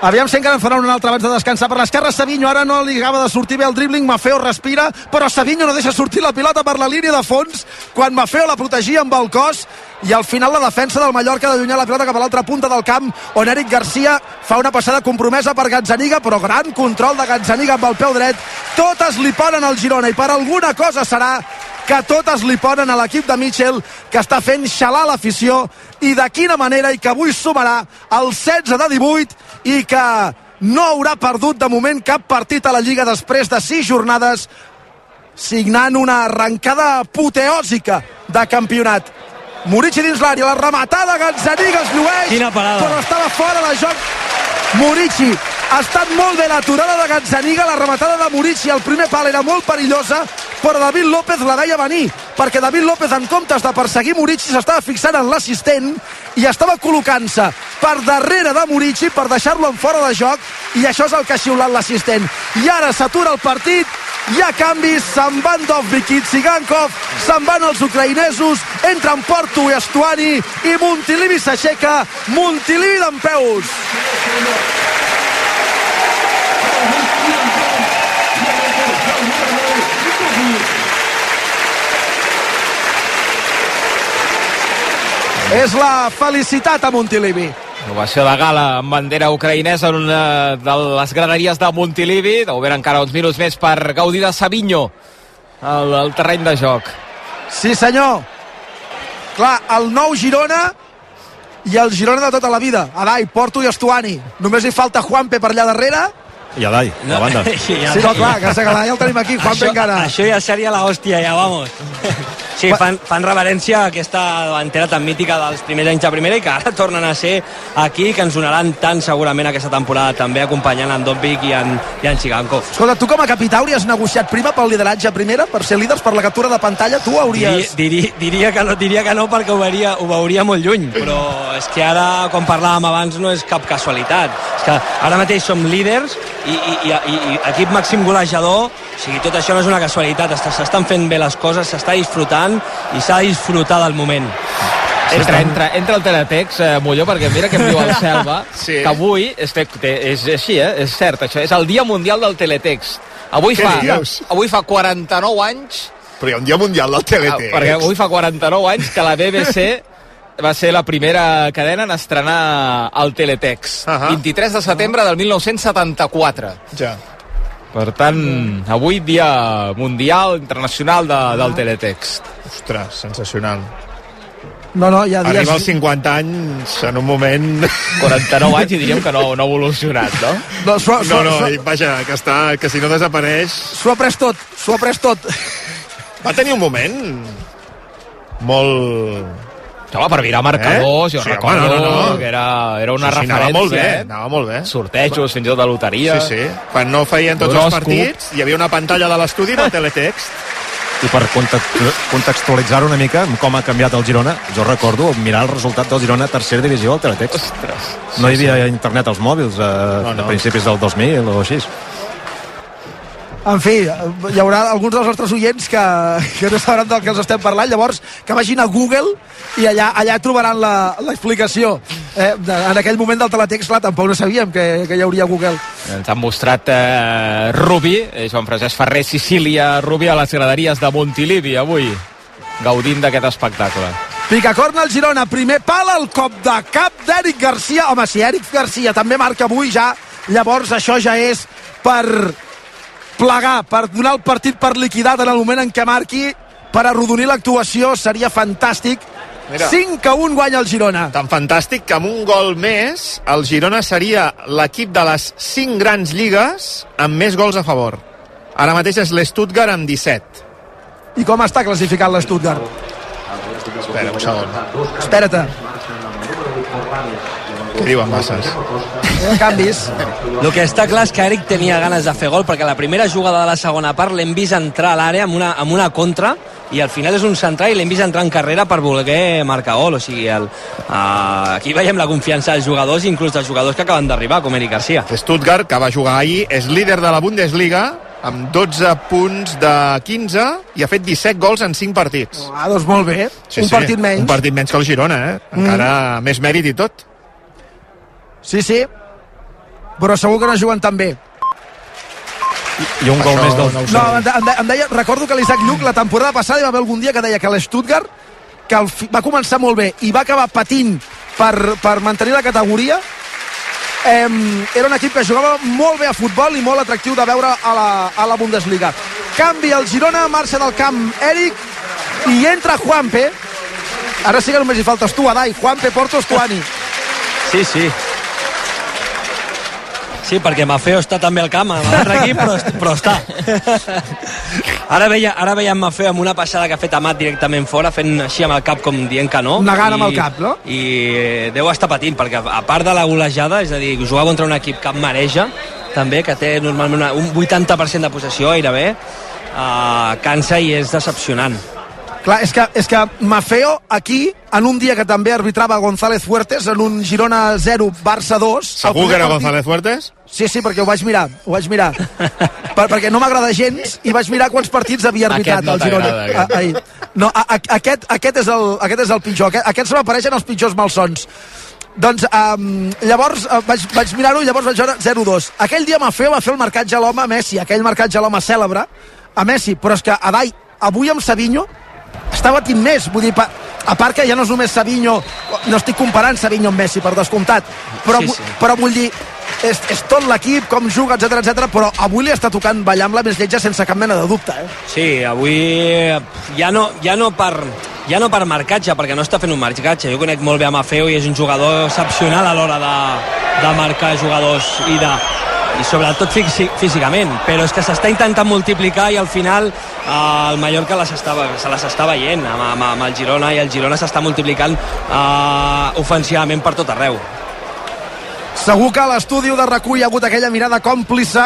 Aviam si encara en farà un altre abans de descansar per l'esquerra. Savinho ara no li acaba de sortir bé el dribbling. Mafeo respira, però Savinho no deixa sortir la pilota per la línia de fons quan Mafeo la protegia amb el cos i al final la defensa del Mallorca d'allunyar la pilota cap a l'altra punta del camp on Eric Garcia fa una passada compromesa per Gazzaniga però gran control de Gazzaniga amb el peu dret totes li ponen al Girona i per alguna cosa serà que totes li ponen a l'equip de Mitchell que està fent xalar l'afició i de quina manera i que avui sumarà el 16 de 18 i que no haurà perdut de moment cap partit a la Lliga després de 6 jornades signant una arrencada apoteòsica de campionat. Murici dins l'àrea, la rematada, Gazzaniga es llueix, però estava fora de joc. Murici, ha estat molt bé l'aturada de Gazzaniga, la rematada de Murici, el primer pal era molt perillosa, però David López la veia venir, perquè David López, en comptes de perseguir Murici, s'estava fixant en l'assistent i estava col·locant-se per darrere de Murici per deixar-lo en fora de joc, i això és el que ha xiulat l'assistent. I ara s'atura el partit, hi ha canvis, se'n van Dovvik i Tsigankov, se'n van els ucraïnesos, entren Porto i Estuani, i Montilivi s'aixeca, Montilivi d'en peus. És la felicitat a Montilivi. Ovació de gala amb bandera ucraïnesa en una de les graderies de Montilivi. Deu haver encara uns minuts més per gaudir de Savinho al, al terreny de joc. Sí, senyor. Clar, el nou Girona i el Girona de tota la vida. Adai, Porto i Estuani. Només hi falta Juanpe per allà darrere. I a la banda. Sí, no, clar, que Segalà ja el tenim aquí, Juanpe això. Això ja seria la hòstia, ja, vamos. Sí, fan, fan reverència a aquesta davantera tan mítica dels primers anys de primera i que ara tornen a ser aquí, que ens donaran tant segurament aquesta temporada també acompanyant en Dobbik i en, i en Chiganco. Escolta, tu com a capità hauries negociat prima pel lideratge a primera, per ser líders, per la captura de pantalla, tu hauries... Diria, diria, diria, que no, diria que no perquè ho veuria, ho veuria molt lluny, però és que ara, com parlàvem abans, no és cap casualitat. És que ara mateix som líders i, i, i, i, equip màxim golejador, o sigui, tot això no és una casualitat, s'estan fent bé les coses, s'està disfrutant i s'ha de disfrutar del moment. Entra, entra, entra el teletext, eh, Molló, perquè mira què em diu el Selva, Sí. que avui, és, té, és així, eh? és cert, això és el Dia Mundial del Teletext. Avui Què fa, dius? avui fa 49 anys Però hi ha un dia mundial del Ah, Teletext. perquè avui fa 49 anys que la BBC va ser la primera cadena en estrenar el Teletext. Uh -huh. 23 de setembre del 1974. Ja. Per tant, avui dia mundial, internacional de, del Teletext. Ostres, sensacional. No, no, hi ha dies... Arriba als 50 anys en un moment... 49 anys i diríem que no, no ha evolucionat, no? No, s'ho- No, no, s'ho- i vaja, que, està, que si no desapareix... S'ho ha pres tot, s'ho ha pres tot. Va tenir un moment molt... Home, per mirar marcadors, eh? jo Sí, home, recordo no, no, no. que era, era una sí, sí, referència. anava molt bé, eh? anava molt bé. Sortejos, fins i tot de loteria. Sí, sí. Quan no feien tots els Horòscop. partits, hi havia una pantalla de l'estudi amb el teletext. I per context- contextualitzar una mica com ha canviat el Girona, jo recordo mirar el resultat del Girona a tercera divisió al Teletext. Ostres. No hi havia internet als mòbils eh, No, no. a principis del 2000 o així. En fi, hi haurà alguns dels nostres oients que, que no sabran del que els estem parlant, llavors que vagin a Google i allà, allà trobaran la- l'explicació. Eh, en aquell moment del teletext, clar, tampoc no sabíem que, que hi hauria Google. Ens han mostrat eh, Rubi, eh, Joan Francesc Ferrer, Sicília, Rubi a les graderies de Montilivi avui, gaudint d'aquest espectacle. Picacorn al Girona, primer pal al cop de cap d'Eric Garcia. Home, si Eric Garcia també marca avui ja, llavors això ja és per plegar, per donar el partit per liquidat en el moment en què marqui, per arrodonir l'actuació, seria fantàstic. Mira. 5 a 1 guanya el Girona. Tan fantàstic que amb un gol més el Girona seria l'equip de les 5 grans lligues amb més gols a favor. Ara mateix és l'Stuttgart amb 17. I com està classificat l'Stuttgart? Espera un segon. Espera't. Diuen masses? Canvis. El que està clar és que Eric tenia ganes de fer gol perquè la primera jugada de la segona part l'hem vist entrar a l'àrea amb una, amb una contra i al final és un central i l'hem vist entrar en carrera per voler marcar gol o sigui, el, uh, aquí veiem la confiança dels jugadors inclús dels jugadors que acaben d'arribar com Eric Garcia Stuttgart, que va jugar ahir, és líder de la Bundesliga amb 12 punts de 15 i ha fet 17 gols en 5 partits. Ah, doncs molt bé. Sí, un sí, partit menys. Un partit menys que el Girona, eh? Encara mm. més mèrit i tot. Sí, sí. Però segur que no juguen tan bé. I un gol Això més del... no. No, em, de, em, de, em deia, recordo que l'Isaac Lluc la temporada passada hi va haver algun dia que deia que l'Stuttgart que el, va començar molt bé i va acabar patint per, per mantenir la categoria eh, era un equip que jugava molt bé a futbol i molt atractiu de veure a la, a la Bundesliga canvi el Girona, marxa del camp Eric i entra Juanpe ara sí que només hi faltes tu, Adai Juanpe Porto Estuani Sí, sí. Sí, perquè Mafeo està també al camp, a l'altre equip, però, però està. Ara veia, ara veiem Mafeo amb una passada que ha fet Amat directament fora, fent així amb el cap com dient que no. Negant amb el cap, no? I deu estar patint, perquè a part de la golejada, és a dir, jugar contra un equip que mareja, també, que té normalment una, un 80% de possessió gairebé, uh, cansa i és decepcionant. Clar, és que, és que Mafeo aquí, en un dia que també arbitrava González Fuertes, en un Girona 0, Barça 2... Segur que era González Fuertes? Sí, sí, perquè ho vaig mirar, ho vaig mirar. per, perquè no m'agrada gens i vaig mirar quants partits havia arbitrat Aquest no el Girona. aquest. a- ahir. No, a, a, aquest, aquest, és el, aquest és el pitjor. Aquest, aquests m'apareixen els pitjors malsons. Doncs um, llavors uh, vaig, vaig mirar-ho i llavors vaig veure 0-2. Aquell dia Mafeo va fer el marcatge a l'home a Messi, aquell marcatge a l'home cèlebre a Messi, però és que Adai, avui amb Savinho està batint més, vull dir, pa, a part que ja no és només Savinho, no estic comparant Savinho amb Messi, per descomptat, però, Sí, sí, però vull dir, és, és tot l'equip, com juga, etc etc. però avui li està tocant ballar amb la més lletja sense cap mena de dubte, eh? Sí, avui ja no, ja no per ja no per marcatge, perquè no està fent un marcatge. Jo conec molt bé a Mafeo i és un jugador excepcional a l'hora de, de marcar jugadors i de i sobretot físi- físicament, però és que s'està intentant multiplicar i al final eh, el Mallorca les estava, se les està veient amb, amb, amb el Girona i el Girona s'està multiplicant eh, ofensivament per tot arreu. Segur que a l'estudi de recull hi ha hagut aquella mirada còmplice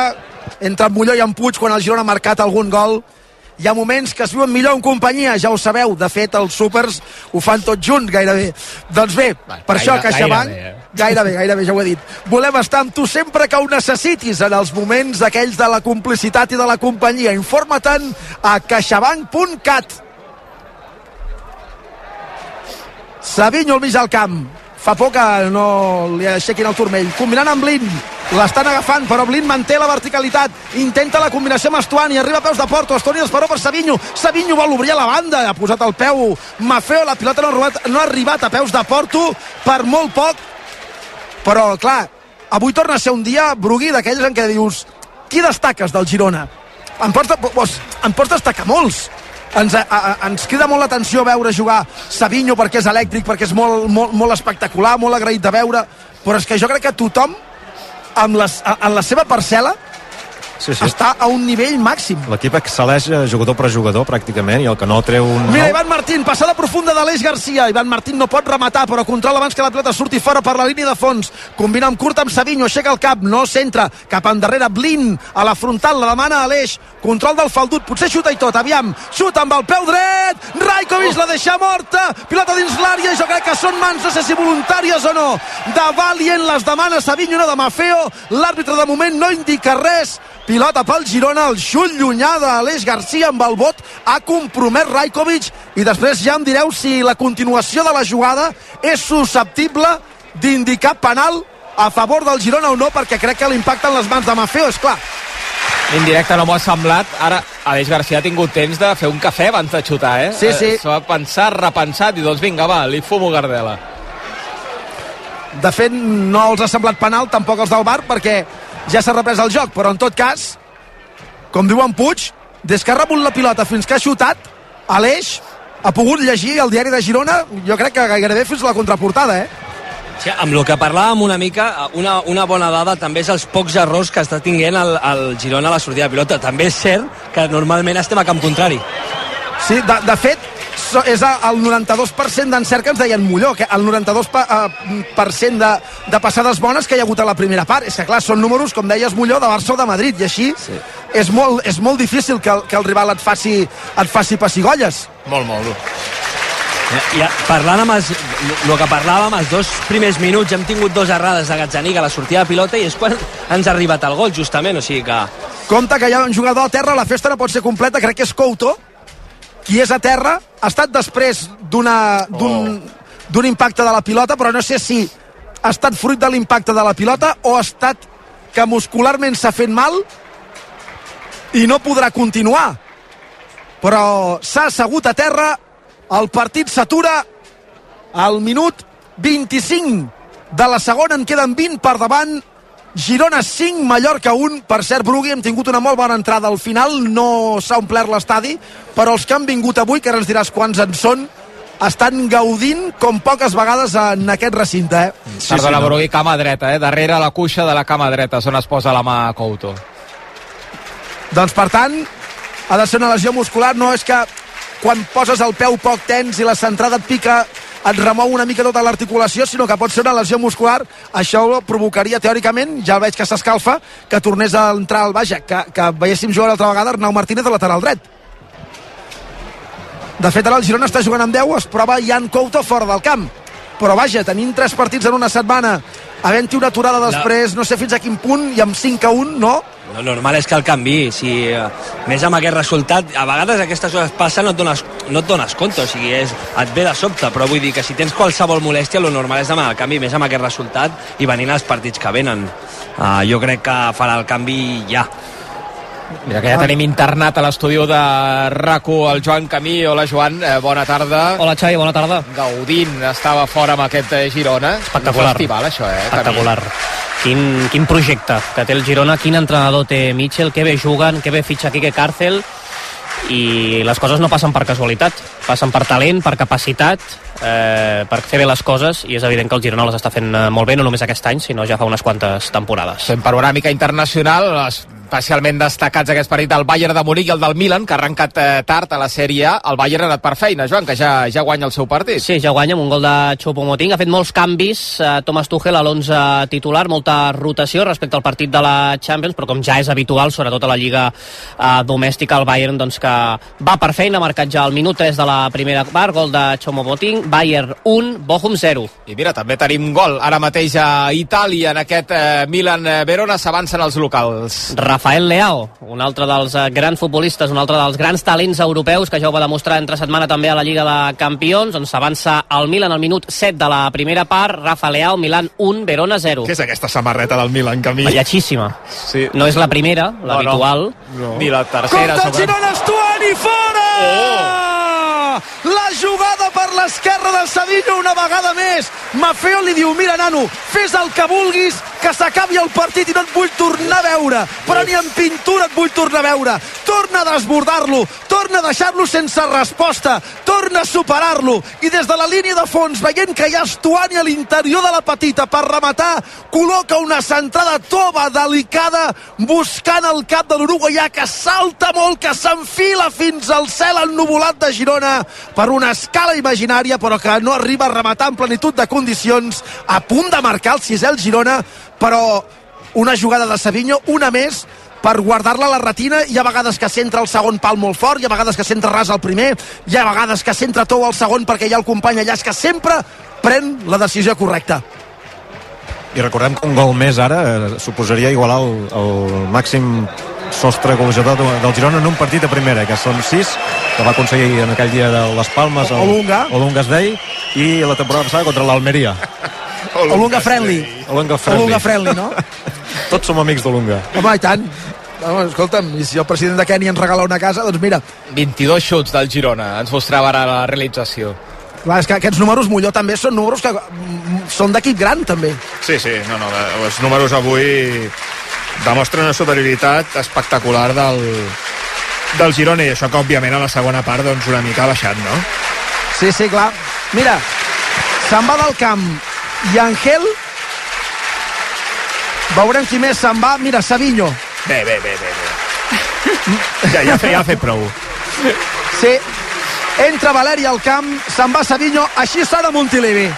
entre en Molló i en Puig quan el Girona ha marcat algun gol. Hi ha moments que es viuen millor en companyia, ja ho sabeu. De fet, els súpers ho fan tots junts, gairebé. Doncs bé, per això a gaire- CaixaBank... gairebé, eh? Gairebé, gairebé, ja ho he dit. Volem estar amb tu sempre que ho necessitis en els moments aquells de la complicitat i de la companyia. Informa-te'n a caixabank.cat. Savinho al mig del camp. Fa por que no li aixequin el turmell. Combinant amb Blin. L'estan agafant, però Blin manté la verticalitat. Intenta la combinació amb Estuani. Arriba a peus de Porto. Estuani esperó per Savinho. Savinho vol obrir a la banda. Ha posat el peu Mafeo. La pilota no ha, robat, no ha arribat a peus de Porto per molt poc. Però, clar, avui torna a ser un dia, Brugui, d'aquells en què dius qui destaques del Girona? En pots, en pots destacar molts ens, a, a, ens crida molt l'atenció veure jugar Savinho perquè és elèctric, perquè és molt, molt, molt espectacular, molt agraït de veure, però és que jo crec que tothom amb les, en la seva parcel·la Sí, sí. està a un nivell màxim. L'equip excel·leix eh, jugador per jugador, pràcticament, i el que no treu un... Mira, Ivan Martín, passada profunda d'Aleix Garcia. Ivan Martín no pot rematar, però controla abans que la pilota surti fora per la línia de fons. Combina amb curt amb Savinho, aixeca el cap, no centra, cap endarrere, Blin, a la frontal, la demana a Aleix. Control del faldut, potser xuta i tot, aviam. Xuta amb el peu dret, Raikovic la deixa morta, pilota dins l'àrea, jo crec que són mans, no sé si voluntàries o no. De Valient les demana Savinho, no de Mafeo. L'àrbitre de moment no indica res. Pilota pel Girona, el xut llunyà d'Aleix Garcia amb el vot ha compromès Rajkovic i després ja em direu si la continuació de la jugada és susceptible d'indicar penal a favor del Girona o no, perquè crec que l'impacte en les mans de Mafeo, és clar. Indirecte no m'ho ha semblat. Ara, Aleix Garcia ha tingut temps de fer un cafè abans de xutar, eh? Sí, sí. Eh, S'ho ha pensat, repensat, i doncs vinga, va, li fumo Gardela. De fet, no els ha semblat penal, tampoc els del bar, perquè ja s'ha reprès el joc, però en tot cas, com diu en Puig, des que ha rebut la pilota fins que ha xutat, Aleix ha pogut llegir el diari de Girona, jo crec que gairebé fins a la contraportada, eh? Sí, amb el que parlàvem una mica, una, una bona dada també és els pocs errors que està tinguent el, el Girona a la sortida de pilota. També és cert que normalment estem a camp contrari. Sí, de, de fet, és a- el 92% d'encert que ens deien Molló, que el 92% pa- eh, per cent de, de passades bones que hi ha hagut a la primera part. És que, clar, són números, com deies, Molló, de Barça o de Madrid, i així sí. és, molt, és molt difícil que, el- que el rival et faci, et faci pessigolles. Molt, molt. Ja, parlant amb els, el que parlàvem, els dos primers minuts hem tingut dos errades de Gazzaniga a la sortida de pilota i és quan ens ha arribat el gol, justament, o sigui que... Compte que hi ha un jugador a terra, la festa no pot ser completa, crec que és Couto, qui és a terra, ha estat després d'un d'un impacte de la pilota, però no sé si ha estat fruit de l'impacte de la pilota o ha estat que muscularment s'ha fet mal i no podrà continuar. Però s'ha assegut a terra, el partit s'atura al minut 25 de la segona, en queden 20 per davant, Girona 5, Mallorca 1. Per cert, Brugui, hem tingut una molt bona entrada al final, no s'ha omplert l'estadi, però els que han vingut avui, que ara ens diràs quants en són, estan gaudint com poques vegades en aquest recinte. Eh? Sí, Perdona, sí, no? Brugui, cama dreta, eh? darrere la cuixa de la cama dreta, és on es posa la mà a Couto. Doncs, per tant, ha de ser una lesió muscular, no és que quan poses el peu poc tens i la centrada et pica et remou una mica tota l'articulació, sinó que pot ser una lesió muscular. Això provocaria, teòricament, ja veig que s'escalfa, que tornés a entrar al Baja, que, que veiéssim jugar altra vegada Arnau Martínez de lateral dret. De fet, ara el Girona està jugant amb 10, es prova Jan Couto fora del camp. Però vaja, tenim tres partits en una setmana, havent-hi una aturada després, no sé fins a quin punt, i amb 5 a 1, no? Lo normal és que el canvi, si, eh, més amb aquest resultat, a vegades aquestes coses passen, no et dones, no et dones compte, o sigui, és, et ve de sobte, però vull dir que si tens qualsevol molèstia, lo normal és demanar el canvi, més amb aquest resultat i venint els partits que venen. Uh, jo crec que farà el canvi ja. Mira que ja tenim internat a l'estudi de rac el Joan Camí. Hola, Joan, eh, bona tarda. Hola, Xavi, bona tarda. Gaudint estava fora amb aquest eh, Girona. Espectacular. Un festival, això, eh? Espectacular. Quin, quin projecte que té el Girona, quin entrenador té Mitchell, que bé juguen, que bé fitxa Quique Càrcel i les coses no passen per casualitat, passen per talent, per capacitat, eh, per fer bé les coses i és evident que el Girona les està fent eh, molt bé, no només aquest any, sinó ja fa unes quantes temporades. Fem panoràmica internacional, especialment destacats aquest partit del Bayern de Munic i el del Milan, que ha arrencat eh, tard a la Sèrie A. El Bayern ha anat per feina, Joan, que ja, ja guanya el seu partit. Sí, ja guanya amb un gol de Choupo-Moting. Ha fet molts canvis, eh, Thomas Tuchel a l'11 titular, molta rotació respecte al partit de la Champions, però com ja és habitual, sobretot a la Lliga eh, domèstica, el Bayern doncs, que va per feina, ha marcat ja el minut 3 de la primera part, gol de Choupo-Moting, Bayern 1, Bochum 0. I mira, també tenim gol ara mateix a Itàlia en aquest eh, Milan-Verona, s'avancen els locals. Rafael Leao, un altre dels eh, grans futbolistes, un altre dels grans talents europeus que ja ho va demostrar entre setmana també a la Lliga de Campions, on s'avança el Milan al minut 7 de la primera part, Rafa Leao, Milan 1, Verona 0. Què és aquesta samarreta del Milan, Camí? Ballatxíssima. Sí. No és la primera, l'habitual. No, no. Ni la tercera. Compte el Girona, Estuani, fora! Oh! L'esquerra del Savinho una vegada més. Mafeo li diu, mira, nano, fes el que vulguis, que s'acabi el partit i no et vull tornar a veure. Però ni en pintura et vull tornar a veure. Torna a desbordar-lo, torna a deixar-lo sense resposta, torna a superar-lo. I des de la línia de fons, veient que hi ha Estuani a l'interior de la petita per rematar, col·loca una centrada tova, delicada, buscant el cap de l'uruguaià, que salta molt, que s'enfila fins al cel ennuvolat de Girona per una escala imaginària, però que no arriba a rematar en plenitud de condicions, a punt de marcar el sisè el Girona, però una jugada de Savinho, una més, per guardar-la a la retina, hi ha vegades que centra el segon pal molt fort, hi ha vegades que centra ras al primer, hi ha vegades que centra tou al segon perquè hi ha el company allà, és que sempre pren la decisió correcta. I recordem que un gol més ara eh, suposaria igualar el, el màxim sostre golejador del Girona en un partit a primera, que són sis, que va aconseguir en aquell dia de les Palmes el, Olunga. Olunga Day i la temporada passada contra l'Almeria. Olunga friendly. Olunga friendly. Olunga friendly, no? Tots som amics d'Olunga. Home, i tant. Home, escolta'm, i si el president de Kènia ens regala una casa, doncs mira, 22 xuts del Girona, ens mostrava ara la realització. clar, és que aquests números, Molló, també són números que mm, són d'equip gran, també. Sí, sí, no, no, els números avui demostren una superioritat espectacular del, del Girona i això que òbviament a la segona part doncs una mica ha baixat, no? Sí, sí, clar. Mira, se'n va del camp i Angel veurem qui més se'n va. Mira, Savinho. Bé, bé, bé, bé. bé. Ja, ja, fe, ja ha fet prou. Sí, entra Valeri al camp, se'n va Savinho, així està de Montilivi.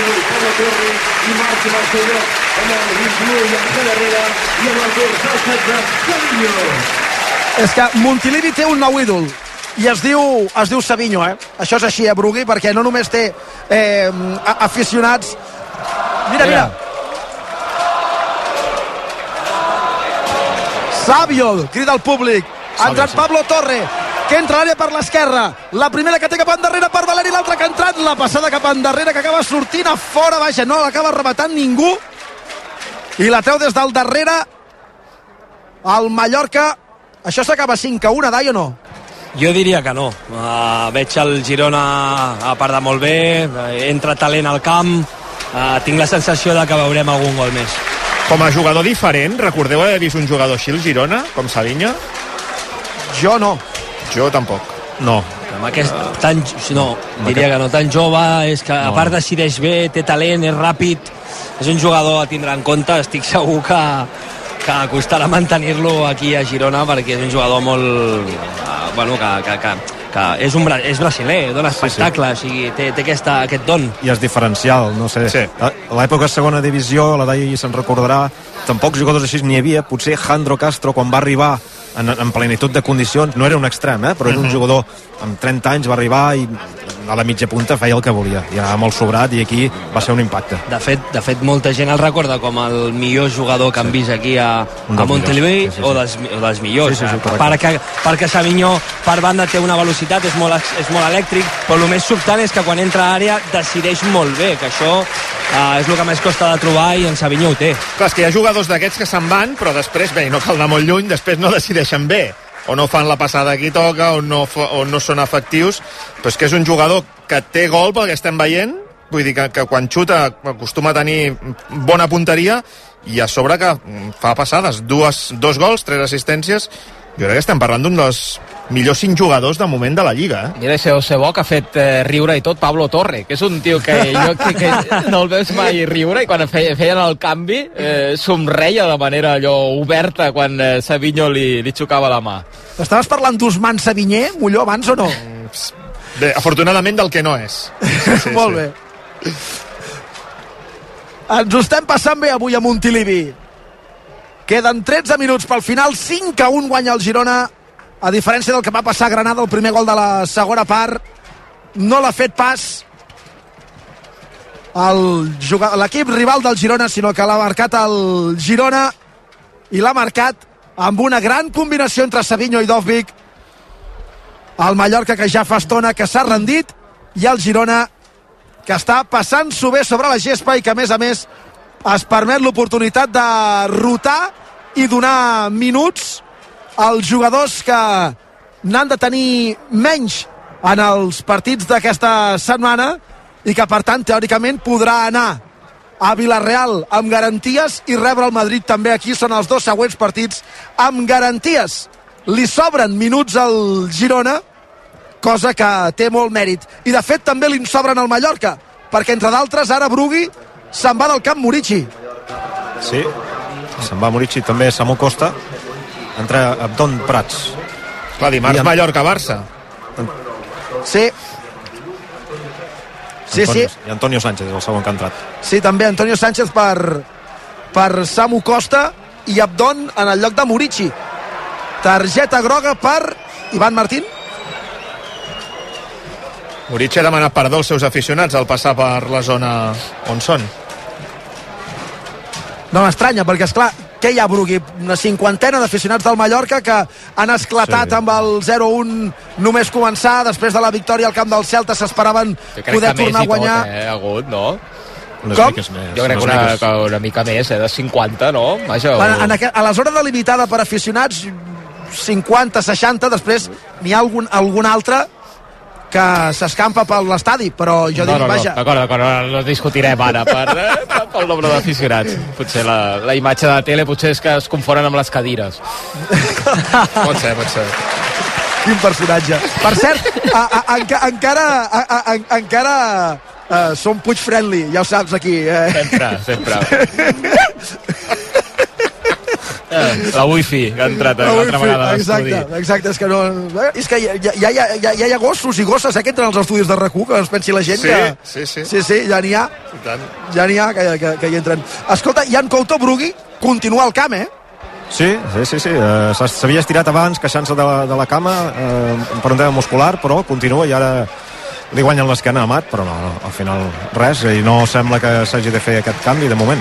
I marxa al seu lloc amb el 21 i el darrere i amb el dorsal 16 Savinho És que Montilivi té un nou ídol i es diu, es diu Savinho, eh? Això és així, eh, Brugui, perquè no només té eh, aficionats... Mira, mira. Sabio, crida al públic. Ha entrat Pablo Torre, que entra a l'àrea per l'esquerra. La primera que té cap endarrere per Valeri, l'altra que ha entrat. La passada cap endarrere que acaba sortint a fora, vaja, no l'acaba rematant ningú. I la treu des del darrere el Mallorca. Això s'acaba 5 a 1, Dai, o no? Jo diria que no. Uh, veig el Girona a part de molt bé, entra talent al camp, uh, tinc la sensació de que veurem algun gol més. Com a jugador diferent, recordeu haver vist un jugador així, el Girona, com Savinho? Jo no. Jo tampoc. No. Amb aquest, tan, no, diria que no, tan jove, és que a No. part decideix bé, té talent, és ràpid, és un jugador a tindre en compte, estic segur que, que costarà mantenir-lo aquí a Girona perquè és un jugador molt... Uh, bueno, que, que, que, que és, un, bra- és brasiler, dona espectacle, sí, sí. o sigui, té, té aquesta, aquest don. i és diferencial, no sé. Sí. A l'època segona divisió, la Dai se'n recordarà, tampoc jugadors així n'hi havia, potser Jandro Castro quan va arribar en, en plenitud de condicions, no era un extrem, eh? però era un Mhm. jugador amb 30 anys, va arribar i a la mitja punta feia el que volia, i anava molt sobrat i aquí va ser un impacte. De fet, de fet molta gent el recorda com el millor jugador que han vist aquí a, a millors, sí, sí, sí. o, dels, o dels millors. Sí, sí, sí, eh? perquè, perquè Savinho per banda té una velocitat, és molt, és molt elèctric, però el més sobtant és que quan entra a àrea decideix molt bé, que això eh, és el que més costa de trobar i en Savinho ho té. Clar, és que hi ha jugadors d'aquests que se'n van, però després, bé, no cal anar molt lluny, després no decideixen bé o no fan la passada qui toca o no, o no són efectius però és que és un jugador que té gol pel que estem veient. Vull dir que, que quan xuta acostuma a tenir bona punteria i a sobre que fa passades dues, dos gols, tres assistències jo crec que estem parlant d'un dels millors cinc jugadors de moment de la Lliga eh? Mira ese Osebo que ha fet eh, riure i tot Pablo Torre, que és un tio que jo que, que no el veus mai riure i quan feien, feien el canvi eh, somreia de manera allò oberta quan eh, Savinho li, li xocava la mà. Estaves parlant d'Usman Savinyer, Molló, abans o no? Bé, afortunadament del que no és Sí, Molt bé. Ens ho estem passant bé avui a Montilivi. Queden 13 minuts pel final, 5 a 1 guanya el Girona, a diferència del que va passar a Granada, el primer gol de la segona part, no l'ha fet pas l'equip rival del Girona, sinó que l'ha marcat el Girona i l'ha marcat amb una gran combinació entre Savinho i Dovvik. El Mallorca que ja fa estona que s'ha rendit i el Girona que està passant-s'ho bé sobre la gespa i que a més a més es permet l'oportunitat de rotar i donar minuts als jugadors que n'han de tenir menys en els partits d'aquesta setmana i que per tant teòricament podrà anar a Villarreal amb garanties i rebre el Madrid també aquí són els dos següents partits amb garanties li sobren minuts al Girona cosa que té molt mèrit. I de fet també li en sobren al Mallorca, perquè entre d'altres ara Brugui se'n va del camp Morici. Sí, se'n va Morici, també Samu Costa, entra Abdon Prats. Clar, dimarts en- Mallorca-Barça. Sí. Sí, Antonio, sí. I Antonio Sánchez és el segon que ha entrat. Sí, també Antonio Sánchez per, per Samu Costa i Abdon en el lloc de Morici. Targeta groga per Ivan Martín. Morici ha demanat perdó als seus aficionats al passar per la zona on són. No m'estranya, perquè, és clar, què hi ha, Brugui? Una cinquantena d'aficionats del Mallorca que han esclatat Sí. amb el 0-1 només començar, després de la victòria al camp del Celta s'esperaven Jo crec poder que més tornar a i tot, guanyar. eh, ha hagut, no? Unes Com? més. Jo crec que una, miques. que una mica més, eh, de 50, no? Vaja, o- en aqu a la zona delimitada per aficionats 50, 60, després n'hi ha algun, algun altre que s'escampa per l'estadi, però jo no, dic, no, no, vaja, d'acord, d'acord, no, no discutirem ara per, eh, pel nombre d'aficionats. Potser la, la imatge de la tele potser és que es confonen amb les cadires. Pot ser, pot ser. quin personatge. Per cert, a, a, enca, encara, a, a, a, encara uh, som Puig Friendly, ja ho saps aquí. Eh? Sempre, sempre. La wifi que ha entrat La una altra vegada a l'estudi. Exacte, exacte, és que no... eh, És que ja, ja, ja, ja, ja hi ha gossos i gosses eh, que entren als estudis de rac que es pensi la gent Sí, que... sí, sí. Sí, sí, ja n'hi ha. I tant. Ja n'hi ha que, que, que hi entren. Escolta, Jan Couto Brugui continua al camp, eh? Sí, sí, sí, sí. Uh, s'havia estirat abans queixant-se de, la, de la cama uh, per un tema muscular, però continua i ara li guanyen l'esquena a Mat, però no, no, al final res, i no sembla que s'hagi de fer aquest canvi de moment.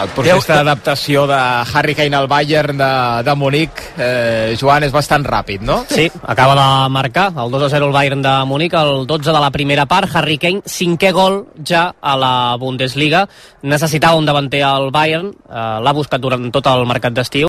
El procés d'adaptació de Harry Kane al Bayern de, de Munic, eh, Joan, és bastant ràpid, no? Sí, acaba de marcar el 2-0 el Bayern de Munic, el 12 de la primera part, Harry Kane, cinquè gol ja a la Bundesliga, necessitava un davanter al Bayern, eh, l'ha buscat durant tot el mercat d'estiu,